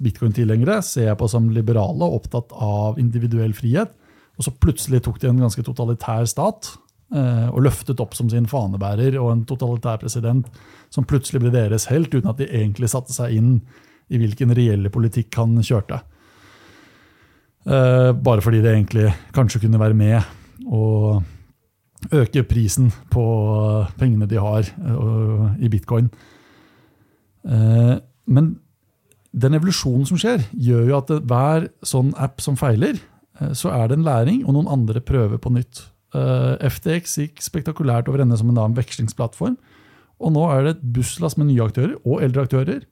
bitcoin-tilhengere ser jeg på som liberale og opptatt av individuell frihet. Og så plutselig tok de en ganske totalitær stat eh, og løftet opp som sin fanebærer og en totalitær president som plutselig ble deres helt, uten at de egentlig satte seg inn i hvilken reelle politikk han kjørte. Eh, bare fordi det egentlig kanskje kunne være med å øke prisen på eh, pengene de har eh, i bitcoin. Men den evolusjonen som skjer, gjør jo at hver sånn app som feiler, så er det en læring, og noen andre prøver på nytt. FTX gikk spektakulært over ende som en, da, en vekslingsplattform. Og nå er det et busslass med nye aktører og eldre aktører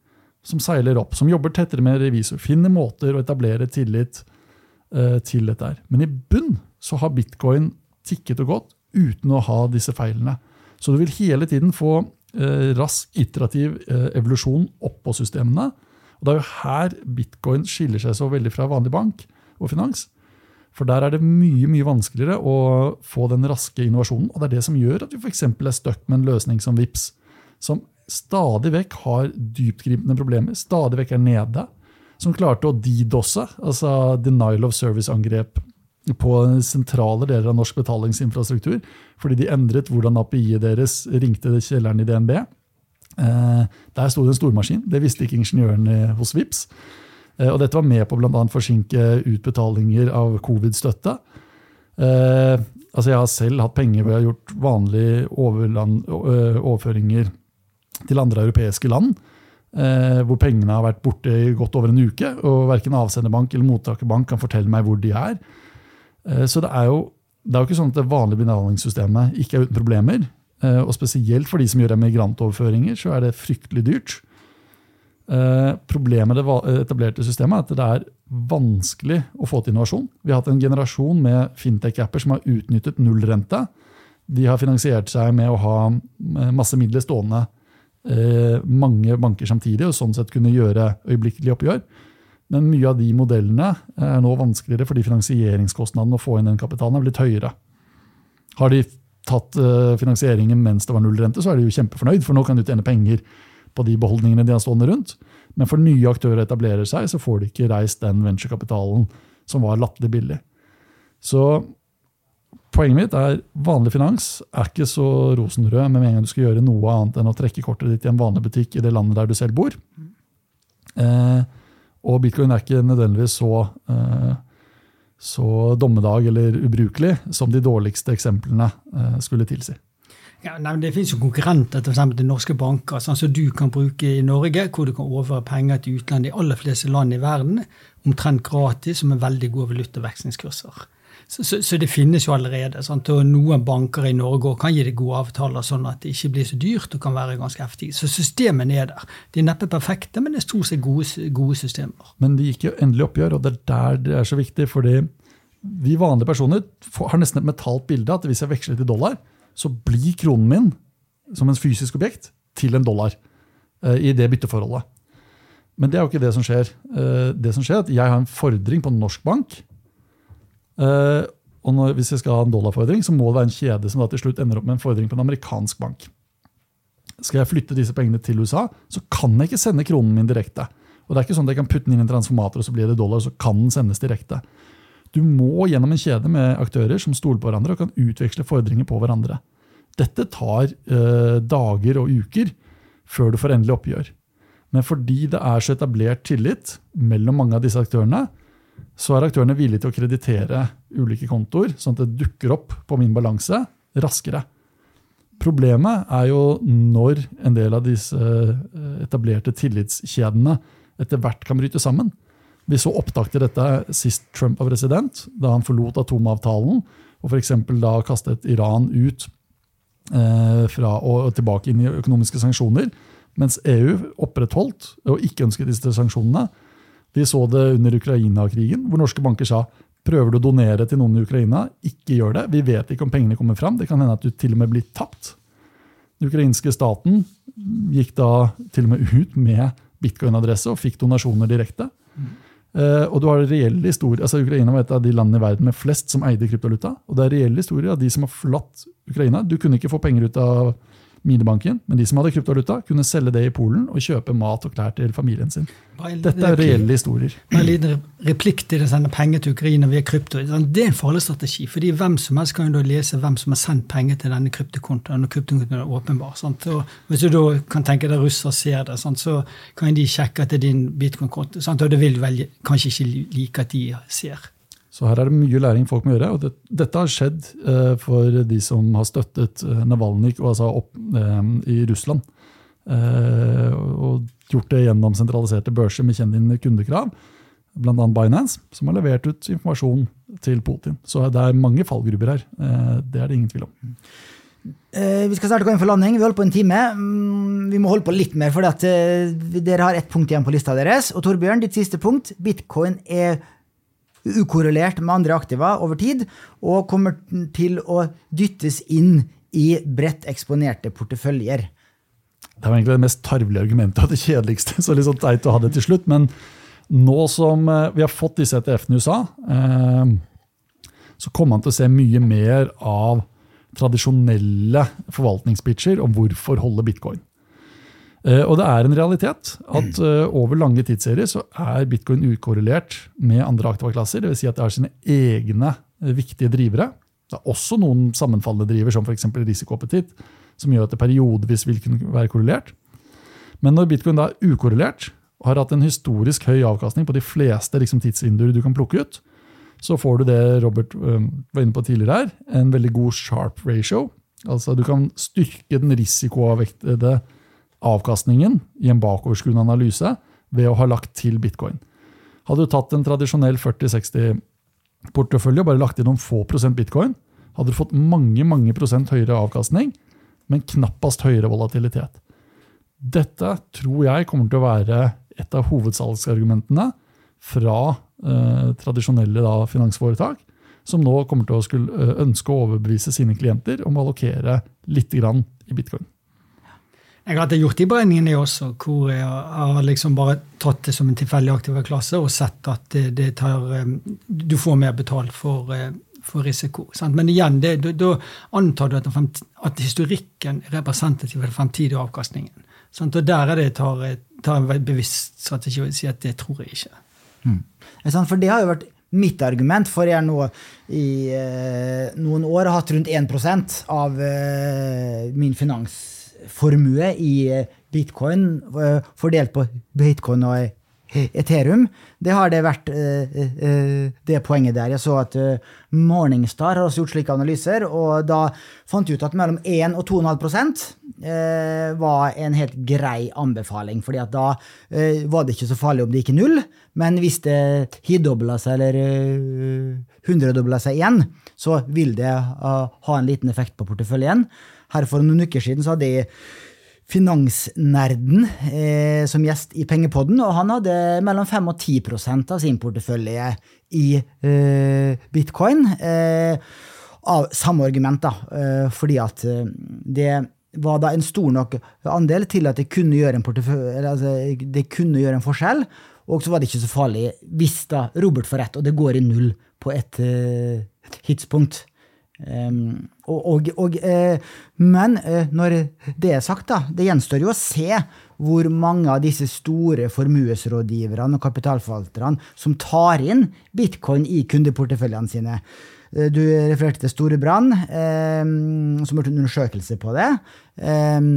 som seiler opp, som jobber tettere med revisor, finner måter å etablere tillit eh, til dette her. Men i bunn så har bitcoin tikket og gått uten å ha disse feilene. Så du vil hele tiden få eh, rask iterativ eh, evolusjon oppå systemene. Og Det er jo her bitcoin skiller seg så veldig fra vanlig bank og finans. For der er det mye mye vanskeligere å få den raske innovasjonen. Og det er det som gjør at vi f.eks. er stuck med en løsning som VIPS, som stadig vekk har dyptgripende problemer, stadig vekk er nede. Som klarte å DDoSe, altså denial of service-angrep, på sentrale deler av norsk betalingsinfrastruktur, fordi de endret hvordan API-et deres ringte kjelleren i DNB. Eh, der sto det en stormaskin. Det visste ikke ingeniørene hos VIPS. Eh, og dette var med på bl.a. forsinke utbetalinger av covid-støtte. Eh, altså jeg har selv hatt penger hvor jeg har gjort vanlige overland, overføringer til andre europeiske land. Eh, hvor pengene har vært borte i godt over en uke, og verken avsenderbank eller mottakerbank kan fortelle meg hvor de er. Eh, så det er, jo, det er jo ikke sånn at det vanlige betalingssystemet ikke er uten problemer. Eh, og spesielt for de som gjør emigrantoverføringer, så er det fryktelig dyrt. Eh, problemet med det etablerte systemet er at det er vanskelig å få til innovasjon. Vi har hatt en generasjon med fintech-apper som har utnyttet nullrente. De har finansiert seg med å ha eh, masse midler stående mange banker samtidig, og sånn sett kunne gjøre øyeblikkelig oppgjør. Men mye av de modellene er nå vanskeligere fordi finansieringskostnaden å få inn den kapitalen er blitt høyere. Har de tatt eh, finansieringen mens det var nullrente, så er de jo kjempefornøyd, for nå kan de tjene penger på de beholdningene de har stående rundt. Men for nye aktører etablerer seg, så får de ikke reist den venturekapitalen som var latterlig billig. Så poenget mitt er vanlig finans er ikke så rosenrød med en gang du skal gjøre noe annet enn å trekke kortet ditt i en vanlig butikk i det landet der du selv bor. Eh, og bitcoin er ikke nødvendigvis så, eh, så dommedag eller ubrukelig som de dårligste eksemplene eh, skulle tilsi. Ja, nei, det finnes jo konkurrenter til, til norske banker sånn som du kan bruke i Norge, hvor du kan overføre penger til utlandet i aller fleste land i verden omtrent gratis og med veldig gode valutavekslingskurser. Så, så, så, det finnes jo allerede. Sant? Og noen banker i Norge kan gi det gode avtaler, sånn at det ikke blir så dyrt og kan være ganske heftig. Så systemene er der. De er neppe perfekte, men det er stort sett gode, gode systemer. Men det gikk jo endelig oppgjør, og det er der det er så viktig. fordi vi vanlige personer har nesten et metalt bilde at hvis jeg veksler til dollar, så blir kronen min som en fysisk objekt til en dollar eh, i det bytteforholdet. Men det er jo ikke det som skjer. Eh, det som skjer er at Jeg har en fordring på en norsk bank og når, hvis jeg skal ha en dollarfordring, så må det være en kjede som til slutt ender opp med en fordring på en amerikansk bank. Skal jeg flytte disse pengene til USA, så kan jeg ikke sende kronen min direkte. Og det er ikke sånn at Jeg kan putte den inn i en transformator, og så blir det dollar, og så kan den sendes direkte. Du må gjennom en kjede med aktører som stoler på hverandre og kan utveksle fordringer på hverandre. Dette tar eh, dager og uker før du får endelig oppgjør. Men fordi det er så etablert tillit mellom mange av disse aktørene, så er aktørene villige til å kreditere ulike kontoer, sånn at det dukker opp på min balanse raskere. Problemet er jo når en del av disse eh, etablerte tillitskjedene etter hvert kan bryte sammen. Vi så opptak til dette sist Trump var president, da han forlot atomavtalen og f.eks. da kastet Iran ut eh, fra og tilbake inn i økonomiske sanksjoner, mens EU opprettholdt og ikke ønsket disse sanksjonene. Vi så det under Ukraina-krigen, hvor norske banker sa prøver du å donere til noen i Ukraina, ikke gjør det. Vi vet ikke om pengene kommer fram. Det kan hende at du til og med blir tapt. Den ukrainske staten gikk da til og med ut med bitcoin-adresse og fikk donasjoner direkte. Mm. Uh, og du har reelle historier, altså Ukraina var et av de landene i verden med flest som eide kryptovaluta. Og det er reelle historier av de som har forlatt Ukraina. Du kunne ikke få penger ut av minibanken, men de som hadde kryptovaluta, kunne selge det i Polen og kjøpe mat og klær til familien sin. Dette er reelle historier. En liten replikk til å sende penger til Ukraina via krypto. Det er en farlig strategi. fordi hvem som helst kan jo da lese hvem som har sendt penger til denne kryptokontoen. og kryptokontoen er åpenbar. Sant? Og hvis du da kan tenke deg russer ser det, sant? så kan de sjekke at det er din bitcoin-konto. Og det vil vel kanskje ikke like at de ser. Så her er det mye læring folk må gjøre. og det, Dette har skjedd eh, for de som har støttet eh, Navalnyj altså opp eh, i Russland. Eh, og gjort det gjennom sentraliserte børser med kjent kundekrav. Bl.a. Binance, som har levert ut informasjon til Putin. Så det er mange fallgrupper her. Eh, det er det ingen tvil om. Eh, vi skal snart gå inn for landing. Vi holder på en time. Mm, vi må holde på litt mer, for dere har ett punkt igjen på lista deres. Og Torbjørn, ditt siste punkt. Bitcoin er ukorrelert med andre aktiva over tid, og kommer til å dyttes inn i bredt eksponerte porteføljer. Det var egentlig det mest tarvelige argumentet og det kjedeligste. så litt sånn teit å ha det til slutt, Men nå som eh, vi har fått disse ETF-ene i USA, eh, så kommer man til å se mye mer av tradisjonelle forvaltningspitcher om hvorfor holde bitcoin. Eh, og det er en realitet at uh, over lange tidsserier så er bitcoin ukorrelert med andre aktivaklasser. Dvs. Si at det har sine egne uh, viktige drivere. Det er også noen sammenfallende driver, som f.eks. risikoappetitt, som gjør at det periodevis vil kunne være korrelert. Men når bitcoin da er ukorrelert og har hatt en historisk høy avkastning på de fleste liksom, tidsvinduer du kan plukke ut, så får du det Robert var inne på tidligere her, en veldig god sharp ratio. Altså Du kan styrke den risikoavvektede avkastningen i en bakoverskuende analyse ved å ha lagt til bitcoin. Hadde du tatt en tradisjonell 40-60-portefølje og bare lagt inn noen få prosent bitcoin, hadde du fått mange mange prosent høyere avkastning, men knappast høyere volatilitet. Dette tror jeg kommer til å være et av hovedsalgsargumentene fra eh, tradisjonelle da, finansforetak, som nå kommer til å skulle, eh, ønske å overbevise sine klienter om å allokere litt i bitcoin. Jeg hadde gjort de beregningene også, hvor jeg har liksom bare tatt det som en tilfeldig aktiv klasse og sett at det, det tar, du får mer betalt for, eh, for risiko. Sant? Men igjen, da antar du at, at, historikken er representativ for den fremtidige avkastningen. Sant? Og der er det tar, tar en bevisst strategi og sier at det tror jeg ikke. Mm. For det har jo vært mitt argument, for jeg nå i eh, noen år har hatt rundt 1% av eh, min finans formue i eh, bitcoin, eh, fordelt på bitcoin og Ethereum. Det har det vært det poenget der. Jeg så at Morningstar har også gjort slike analyser, og da fant de ut at mellom 1 og 2,5% var en helt grei anbefaling. fordi at da var det ikke så farlig om det gikk null, men hvis det hidobla seg eller hundredobla seg igjen, så vil det ha en liten effekt på porteføljen. Her for noen uker siden så hadde jeg finansnerden eh, som gjest i Pengepodden, og han hadde mellom 5 og 10% av sin portefølje i eh, bitcoin. Eh, av samme argument, da, eh, fordi at eh, det var da en stor nok andel til at det kunne gjøre en, altså, det kunne gjøre en forskjell. Og så var det ikke så farlig hvis da Robert får rett, og det går i null på et hitspunkt. tidspunkt. Um, og, og, og, uh, men uh, når det er sagt, da, det gjenstår jo å se hvor mange av disse store formuesrådgiverne og kapitalforvalterne som tar inn bitcoin i kundeporteføljene sine. Uh, du refererte til Storebrand, um, som har gjort en undersøkelse på det. Um,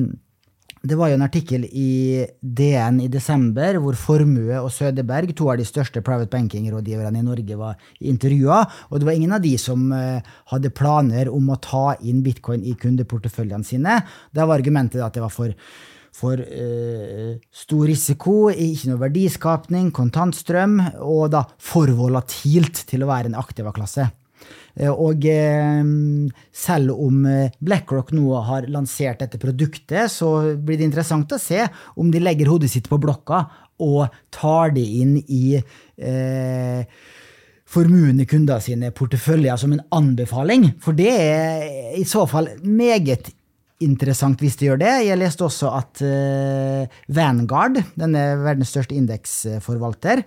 det var jo en artikkel i DN i desember hvor Formue og Sødeberg, to av de største private banking-rådgiverne i Norge, var intervjua. Og det var ingen av de som eh, hadde planer om å ta inn bitcoin i kundeporteføljene sine. Da var argumentet at det var for for uh, stor risiko, ikke noe verdiskapning, kontantstrøm, og da for volatilt til å være en aktiva klasse. Eh, og eh, selv om eh, BlackRock nå har lansert dette produktet, så blir det interessant å se om de legger hodet sitt på blokka og tar det inn i formuende kunder sine porteføljer som en anbefaling. For det er i så fall meget interessant hvis de gjør det. Jeg leste også at Vanguard, denne verdens største indeksforvalter,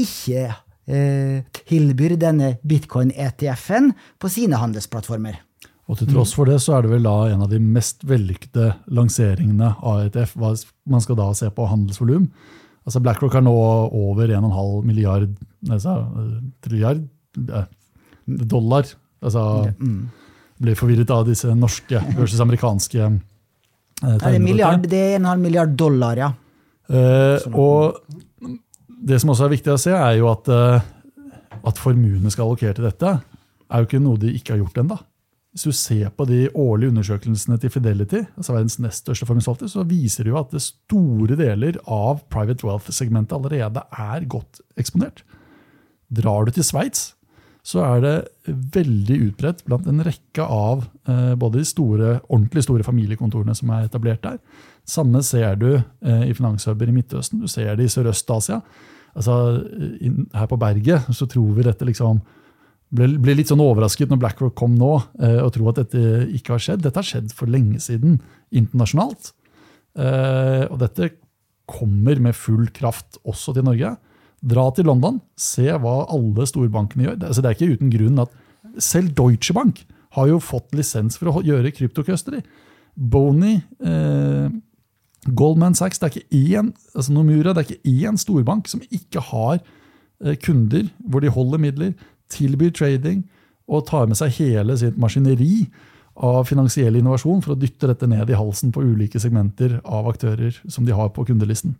ikke eh, tilbyr denne bitcoin-ETF-en på sine handelsplattformer. Og til tross for det så er det vel da en av de mest vellykkede lanseringene av ETF. Hva man skal da se på handelsvolum. Altså BlackRock har nå over 1,5 milliard altså, trilliard eh, dollar. Altså mm. blir forvirret av disse norske versus amerikanske eh, er det er 1,5 milliard dollar, ja. Eh, og det som også er viktig å se, er jo at, eh, at formuene skal allokere til dette, er jo ikke noe de ikke har gjort ennå. Hvis du ser på de årlige undersøkelsene til Fidelity, altså verdens nest største formuesforvalter, så viser det jo at det store deler av private wealth-segmentet allerede er godt eksponert. Drar du til Sveits, så er det veldig utbredt blant en rekke av eh, både de store, ordentlig store familiekontorene som er etablert der. Samme ser du eh, i finanshuber i Midtøsten, du ser det i Sørøst-Asia. Altså, her på berget så tror vi dette liksom ble, ble, litt sånn overrasket når BlackRock kom nå, eh, og tror at dette ikke har skjedd. Dette har skjedd for lenge siden internasjonalt. Eh, og dette kommer med full kraft også til Norge. Dra til London, se hva alle storbankene gjør. Altså, det er ikke uten grunn at selv Deutsche Bank har jo fått lisens for å gjøre kryptocustody. Boney eh, Goldman Sachs det er ikke én altså Nomura, det er ikke én storbank som ikke har eh, kunder hvor de holder midler, tilbyr trading og tar med seg hele sitt maskineri av finansiell innovasjon for å dytte dette ned i halsen på ulike segmenter av aktører som de har på kundelisten.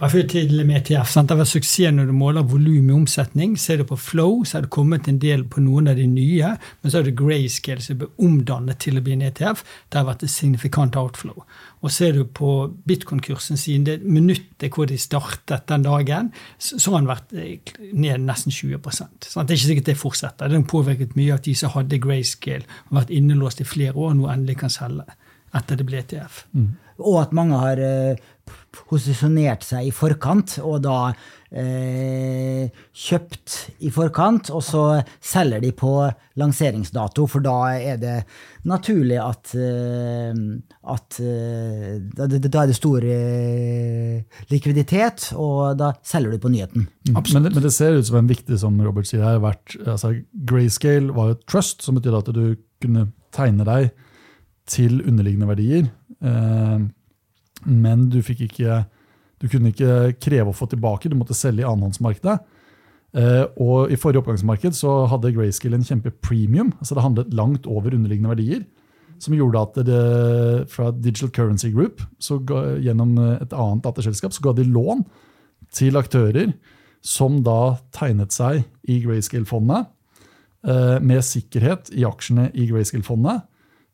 Bare for til med ETF, sant? Det vært suksess når du måler volum i omsetning. Ser du på Flow, så har det kommet en del på noen av de nye. Men så er det Grayscale som ble omdannet til å bli en ETF. Der har vært et signifikant outflow. Og ser du på bitcoin-kursen siden det minuttet hvor de startet den dagen, så har den vært eh, ned nesten 20 sant? Det er ikke sikkert det fortsetter. Det har påvirket mye av de som hadde Grayscale har vært innelåst i flere år, nå endelig kan selge etter det ble ETF. Mm. Og at mange har uh, posisjonert seg i forkant, og da eh, kjøpt i forkant, og så selger de på lanseringsdato, for da er det naturlig at, eh, at eh, da, da, er det stor eh, likviditet, og da selger du på nyheten. Mm. Men, men, det ser ut som en viktig, som Robert sier her, vært, altså, Grayscale var et trust, som betyr at du kunne tegne deg til underliggende verdier. Eh, men du, ikke, du kunne ikke kreve å få tilbake, du måtte selge i annenhåndsmarkedet. Uh, og I forrige oppgangsmarked så hadde Grayscale en kjempepremium. altså Det handlet langt over underliggende verdier. som gjorde at det, fra Digital Currency Group, ga, gjennom et annet datterselskap, så ga de lån til aktører som da tegnet seg i Grayscale-fondet eh, med sikkerhet i aksjene i Grayscale-fondet,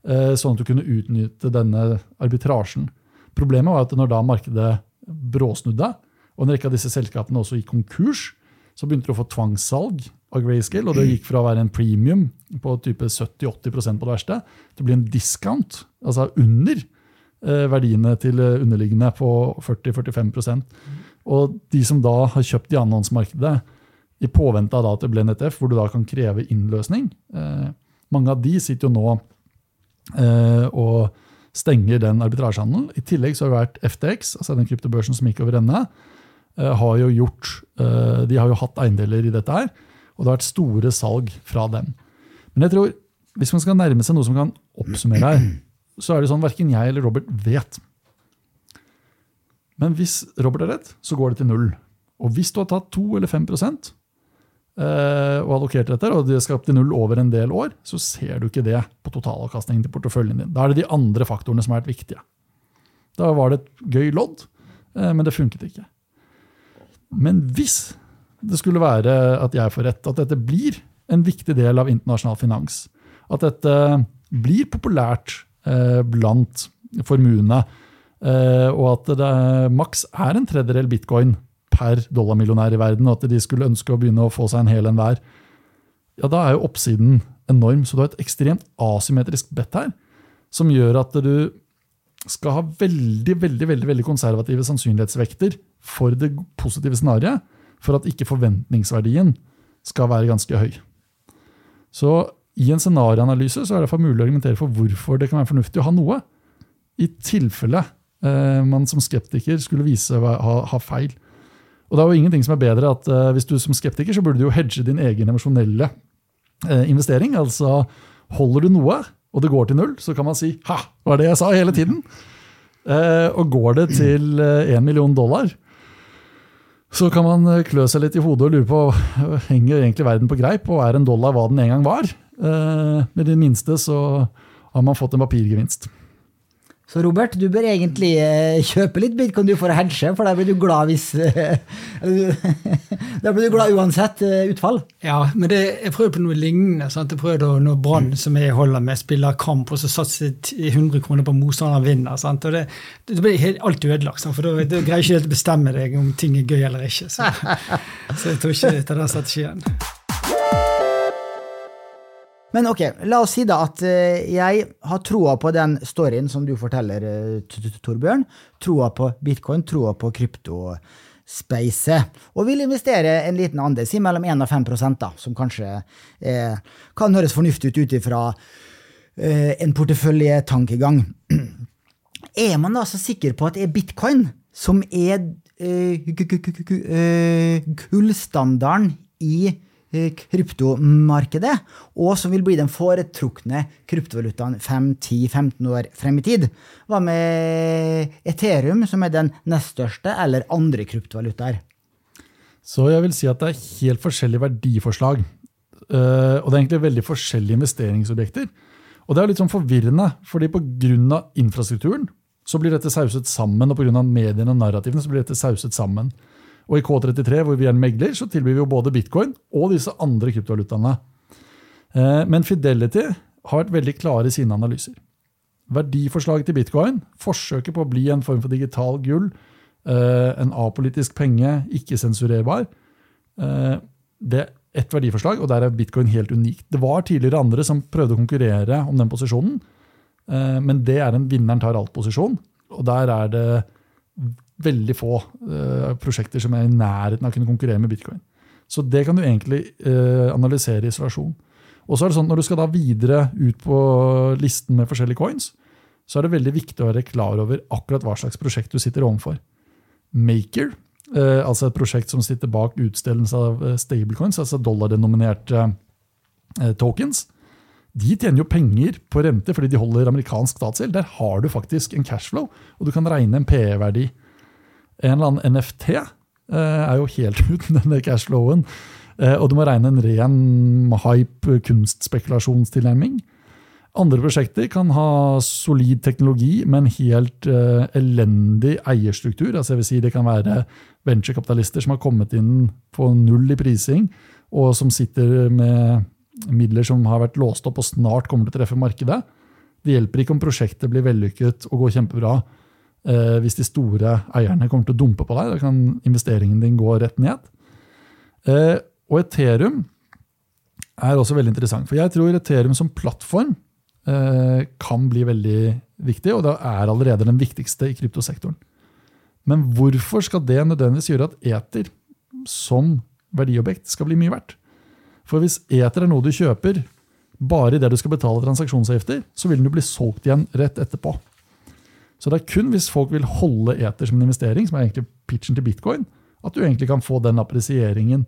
eh, sånn at du kunne utnytte denne arbitrasjen. Problemet var at når da markedet bråsnudde, og en rekke av disse selskapene også gikk konkurs, så begynte du å få tvangssalg av Grayscale, og det gikk fra å være en premium på type 70-80% på det verste, til å bli en discount, altså under eh, verdiene til eh, underliggende på 40-45% Og de som da har kjøpt i annonsemarkedet, i påvente av at det ble en ETF, hvor du da kan kreve innløsning eh, Mange av de sitter jo nå og stenger den arbitrasjehandelen. I tillegg så har det vært FTX, altså den kryptobørsen som gikk over ende, eh, har jo gjort, eh, de har jo hatt eiendeler i dette her, og det har vært store salg fra dem. Men jeg tror, hvis man skal nærme seg noe som kan oppsummere her, så er det sånn verken jeg eller Robert vet. Men hvis Robert har rett, så går det til null. Og hvis du har tatt 2 eller 5 eh, og allokerte dette, og det til null over en del år, så ser du ikke det på totalavkastningen til porteføljen din. Da er det de andre faktorene som er viktige. Da var det et gøy lodd, eh, men det funket ikke. Men hvis det skulle være at jeg får rett, at dette blir en viktig del av internasjonal finans, at dette blir populært eh, blant formuende, eh, og at det maks er en tredjedel bitcoin per dollarmillionær i verden, og at de skulle ønske å begynne å få seg en hel en hver, ja, da er jo oppsiden enorm. Så du har et ekstremt asymmetrisk bet her, som gjør at du skal ha veldig veldig, veldig, veldig konservative sannsynlighetsvekter for det positive scenarioet, for at ikke forventningsverdien skal være ganske høy. Så i en scenarioanalyse er det mulig å argumentere for hvorfor det kan være fornuftig å ha noe, i tilfelle eh, man som skeptiker skulle vise å ha, ha, feil. Og det er jo ingenting som er bedre at uh, Hvis du som skeptiker så burde du jo hedge din egen emosjonelle uh, investering. Altså holder du noe, og det går til null, så kan man si 'ha, det var det jeg sa hele tiden'. Uh, og går det til én million dollar, så kan man klø seg litt i hodet og lure på henger egentlig verden på greip, og er en dollar hva den en gang var? Med det minste så har man fått en papirgevinst. Så Robert, du bør egentlig eh, kjøpe litt bitcoin du å hedge, for da blir du glad hvis Da blir du glad uansett eh, utfall. Ja, men det, jeg prøvde på noe lignende. Sant? Jeg prøvde å, Når Brann, som jeg holder med, spiller kamp, og så satser 100 kroner på motstanderen vinner. Sant? Og det, det blir helt, alt ødelagt, sant? for da, da greier ikke helt å bestemme deg om ting er gøy eller ikke. Så, så jeg tror ikke det er den strategien. Men ok, la oss si da at uh, jeg har troa på den storyen som du forteller, uh, Torbjørn. Troa på bitcoin, troa på kryptospace. Og vil investere en liten andel, si mellom 1 og 5 da, som kanskje eh, kan høres fornuftig ut ut ifra en porteføljetankegang. Er man da så sikker på at det er bitcoin som er i Eh, kryptomarkedet, og som vil bli den foretrukne kryptovalutaen 5-10-15 år frem i tid. Hva med Ethereum, som er den nest største, eller andre kryptovalutaer? Så jeg vil si at det er helt forskjellige verdiforslag. Eh, og det er egentlig veldig forskjellige investeringsobjekter. Og det er litt sånn forvirrende, fordi pga. infrastrukturen så blir dette sauset sammen, og pga. mediene og narrativene så blir dette sauset sammen. Og i K33, hvor vi er en megler, så tilbyr vi jo både bitcoin og disse andre kryptovalutaene. Eh, men Fidelity har vært veldig klare i sine analyser. Verdiforslaget til bitcoin, forsøket på å bli en form for digital gull, eh, en apolitisk penge, ikke-sensurerbar, eh, det er ett verdiforslag, og der er bitcoin helt unikt. Det var tidligere andre som prøvde å konkurrere om den posisjonen, men det er en vinneren tar alt-posisjon. Og der er det veldig få uh, prosjekter som er i nærheten av å kunne konkurrere med bitcoin. Så det kan du egentlig uh, analysere i isolasjon. Og så er det sånn, Når du skal da videre ut på listen med forskjellige coins, så er det veldig viktig å være klar over akkurat hva slags prosjekt du sitter overfor. Maker, uh, altså et prosjekt som sitter bak utstedelse av stablecoins, altså dollardenominerte tokens, de tjener jo penger på rente fordi de holder amerikansk statsgjeld. Der har du faktisk en cashflow, og du kan regne en PE-verdi en eller annen NFT eh, er jo helt uten denne cashflowen. Eh, og du må regne en ren hype kunstspekulasjonstilnærming. Andre prosjekter kan ha solid teknologi, men helt uh, elendig eierstruktur. Altså jeg vil si Det kan være venturekapitalister som har kommet inn på null i prising, og som sitter med midler som har vært låst opp og snart kommer til å treffe markedet. Det hjelper ikke om prosjektet blir vellykket og går kjempebra uh, hvis de store eierne kommer til å dumpe på deg. Da kan investeringen din gå rett ned. Eh, og Ethereum er også veldig interessant. For jeg tror Ethereum som plattform eh, kan bli veldig viktig, og det er allerede den viktigste i kryptosektoren. Men hvorfor skal det nødvendigvis gjøre at eter som verdiobjekt skal bli mye verdt? For hvis eter er noe du kjøper bare idet du skal betale transaksjonsavgifter, så vil den jo bli solgt igjen rett etterpå. Så det er kun hvis folk vil holde eter som en investering, som er egentlig pitchen til bitcoin, at du egentlig kan få den appresieringen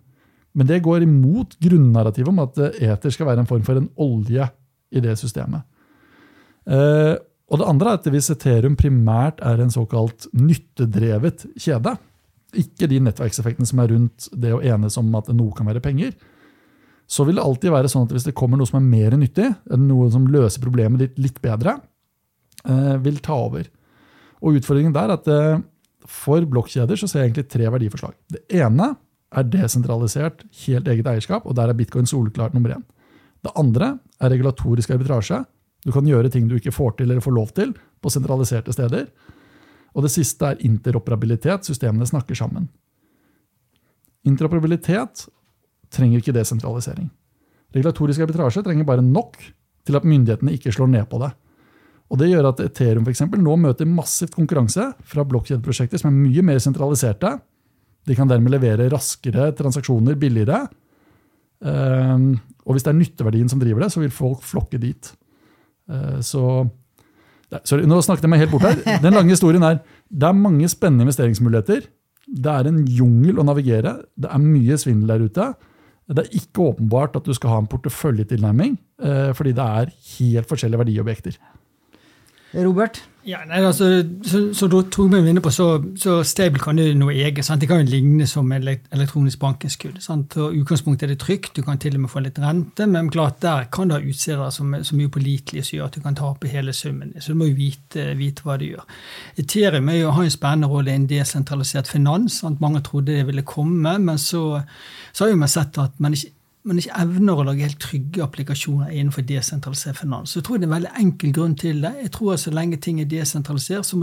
men det går imot grunnnarrativet om at eter skal være en form for en olje i det systemet. Eh, og det andre er at Hvis Ethereum primært er en såkalt nyttedrevet kjede, ikke de nettverkseffektene som er rundt det å enes om at noe kan være penger, så vil det alltid være sånn at hvis det kommer noe som er mer nyttig, noe som løser problemet ditt litt bedre, eh, vil ta over. Og Utfordringen der er at eh, for blokkjeder så ser jeg egentlig tre verdiforslag. Det ene er desentralisert, helt eget eierskap, og der er bitcoin soleklart nummer én. Det andre er regulatorisk arbitrasje. Du kan gjøre ting du ikke får til eller får lov til på sentraliserte steder. Og det siste er interoperabilitet. Systemene snakker sammen. Interoperabilitet trenger ikke desentralisering. Regulatorisk arbitrasje trenger bare nok til at myndighetene ikke slår ned på det. Og Det gjør at Ethereum for eksempel, nå møter massivt konkurranse fra blokkjedeprosjekter som er mye mer sentraliserte, de kan dermed levere raskere transaksjoner billigere. Ehm, og hvis det er nytteverdien som driver det, så vil folk flokke dit. Eh, så Sorry, nå snakket jeg meg helt bort her. Den lange historien er det er mange spennende investeringsmuligheter. Det er en jungel å navigere. Det er mye svindel der ute. Det er ikke åpenbart at du skal ha en porteføljetilnærming, eh, fordi det er helt forskjellige verdiobjekter. Robert? Ja, nei, altså, så, så Torbjørn var inne på, så, så stable kan jo noe eget. Sant? Det kan jo ligne som elektronisk bankinnskudd. Utgangspunktet er det trygt, du kan til og med få litt rente, men klart der kan du ha utstedere som er så mye pålitelige som gjør at du kan tape hele summen. Så du må jo vite, vite hva du gjør. Ethereum er jo, har en spennende rolle i en desentralisert finans. Sant? Mange trodde det ville komme, men så, så har jo man sett at man ikke man ikke evner å lage helt trygge applikasjoner innenfor desentralisert finans. Så jeg tror det er en veldig enkel grunn til det. Jeg tror at Så lenge ting er desentralisert, så,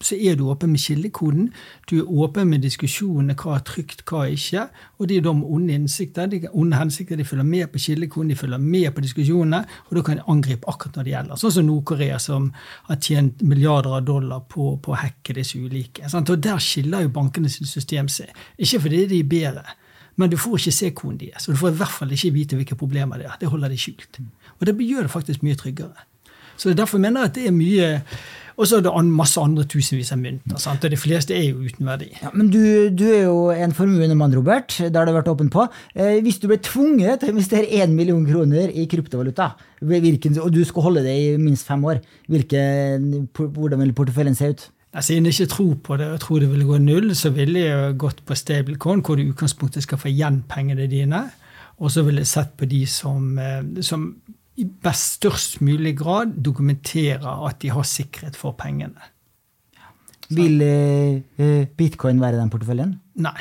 så er du åpen med kildekoden. Du er åpen med diskusjonene hva er trygt, hva er ikke. Og de er da med onde innsikter. De onde hensikter de følger med på kildekoden, de følger med på diskusjonene, og da kan de angripe akkurat når det gjelder. Sånn som Nord-Korea, som har tjent milliarder av dollar på, på å hacke disse ulike. Sant? Og Der skiller jo bankene sitt system seg. Ikke fordi de er bedre men du får ikke se koden deres, og du får i hvert fall ikke vite hvilke problemer det er. Det holder de skjult. Og det gjør det faktisk mye tryggere. Så Derfor mener jeg at det er mye Og så er det masse andre tusenvis av mynter. Sant? Og de fleste er jo uten verdi. Ja, men du, du er jo en formuende mann, Robert. Det har det vært åpent på. Eh, hvis du ble tvunget til å investere 1 million kroner i kryptovaluta, hvilken, og du skal holde det i minst fem år, hvilken, hvordan vil porteføljen se ut? Siden jeg ikke tror på det og tror det vil gå null, så ville jeg gått på stablecoin, hvor du i utgangspunktet skal få igjen pengene dine. Og så ville jeg sett på de som, eh, som i best størst mulig grad dokumenterer at de har sikkerhet for pengene. Så. Vil uh, bitcoin være den porteføljen? Nei.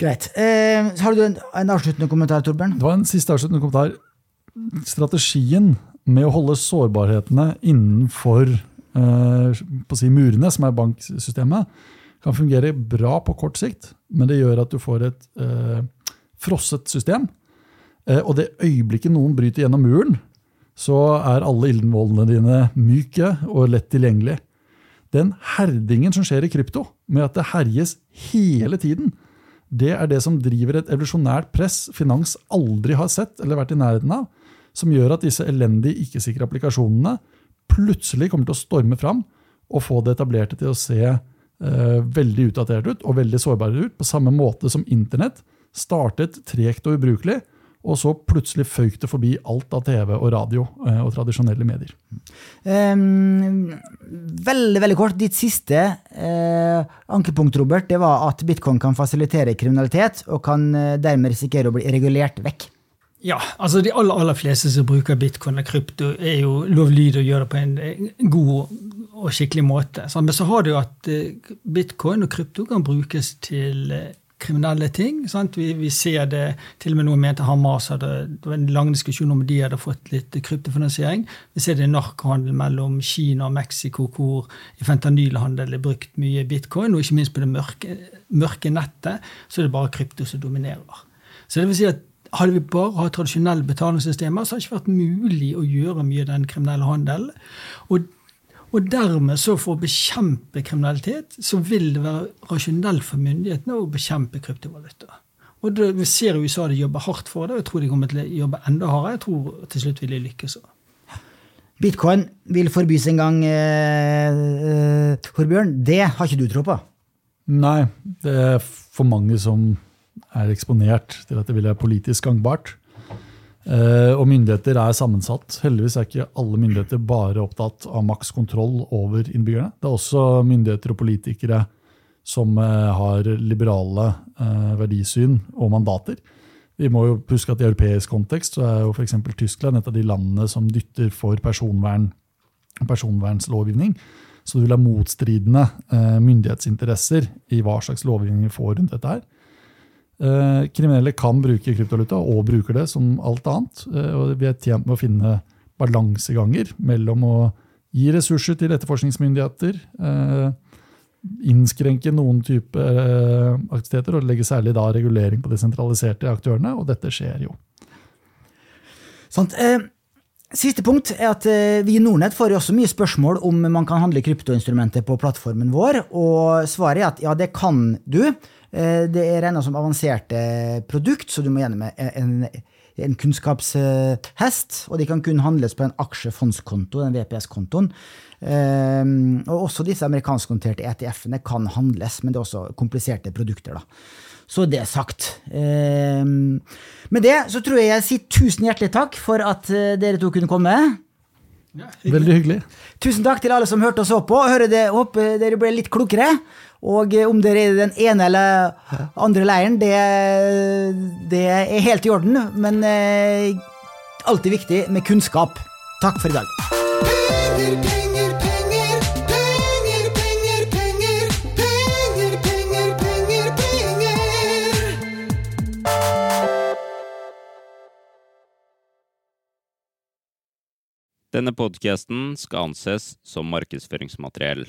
Greit. Uh, har du en, en, avsluttende kommentar, Torbjørn? Det var en siste avsluttende kommentar. Strategien med å holde sårbarhetene innenfor på å si murene, som er banksystemet, kan fungere bra på kort sikt, men det gjør at du får et eh, frosset system. Eh, og det øyeblikket noen bryter gjennom muren, så er alle ildenvollene dine myke og lett tilgjengelig. Den herdingen som skjer i krypto, med at det herjes hele tiden, det er det som driver et evolusjonært press finans aldri har sett eller vært i nærheten av, som gjør at disse elendige, ikke-sikre applikasjonene plutselig kommer til å storme fram og få det etablerte til å se eh, veldig utdatert ut og veldig sårbare ut, på samme måte som Internett startet tregt og ubrukelig, og så plutselig føyk det forbi alt av TV og radio eh, og tradisjonelle medier. Um, veldig veldig kort. Ditt siste eh, ankepunkt Robert, det var at bitcoin kan fasilitere kriminalitet og kan eh, dermed risikere å bli regulert vekk. Ja, altså de aller, aller fleste som bruker bitcoin og krypto, er jo lovlydige og gjør det på en god og skikkelig måte. Men så har du jo at eh, bitcoin og krypto kan brukes til eh, kriminelle ting. Vi, vi, ser det til og med noen mente Hamas hadde det var en lang diskusjon om de hadde fått litt kryptofinansiering. Vi ser det i narkohandel mellom Kina og Mexico, hvor i fentanylhandel er brukt mye bitcoin. Og ikke minst på det mørke, mørke nettet så er det bare krypto som dominerer. Så det vil si at hadde vi bare hatt tradisjonelle betalingssystemer, så hadde det ikke vært mulig å gjøre mye av den kriminelle handelen. Og, og, dermed, så for å bekjempe kriminalitet, så vil det være rasjonelt for myndighetene å bekjempe kryptovaluta. Og det, Vi ser jo USA de jobber hardt for det, og jeg tror de kommer til å jobbe enda hardere. Jeg tror til slutt vil de lykkes. Bitcoin vil forbys en gang, eh, eh, Torbjørn. Det har ikke du tro på? Nei, det er for mange som er eksponert til at det vil være politisk gangbart. Uh, og myndigheter er sammensatt. Heldigvis er ikke alle myndigheter bare opptatt av maks kontroll over innbyggerne. Det er også myndigheter og politikere som uh, har liberale uh, verdisyn og mandater. Vi må jo huske at I europeisk kontekst så er jo f.eks. Tyskland et av de landene som dytter for personvern, personvernslovgivning. Så du vil ha motstridende myndighetsinteresser i hva slags lovgivning vi får rundt dette. her. Eh, kriminelle kan bruke kryptovaluta, og bruker det som alt annet. Eh, og vi er tjent med å finne balanseganger mellom å gi ressurser til etterforskningsmyndigheter, eh, innskrenke noen type aktiviteter og legge særlig da regulering på de sentraliserte aktørene, og dette skjer jo. Sant. Siste punkt er at vi i Nordnett får jo også mye spørsmål om man kan handle kryptoinstrumenter på plattformen vår, og svaret er at ja, det kan du. Eh, det er regna som avanserte produkt, så du må gjennom en, en kunnskapshest. Og de kan kun handles på en aksjefondskonto, den VPS-kontoen. Um, og også disse amerikanskkonterte ETF-ene kan handles, men det er også kompliserte produkter. da. Så det er sagt. Um, med det så tror jeg jeg sier tusen hjertelig takk for at dere to kunne komme. Ja, hyggelig. Veldig hyggelig. Tusen takk til alle som hørte og så på. Håper dere ble litt klokere. Og om dere er i den ene eller andre leiren, det, det er helt i orden. Men eh, alltid viktig med kunnskap. Takk for i dag. Penger, penger, penger, penger, penger, penger, penger, penger, penger, penger. Denne podkasten skal anses som markedsføringsmateriell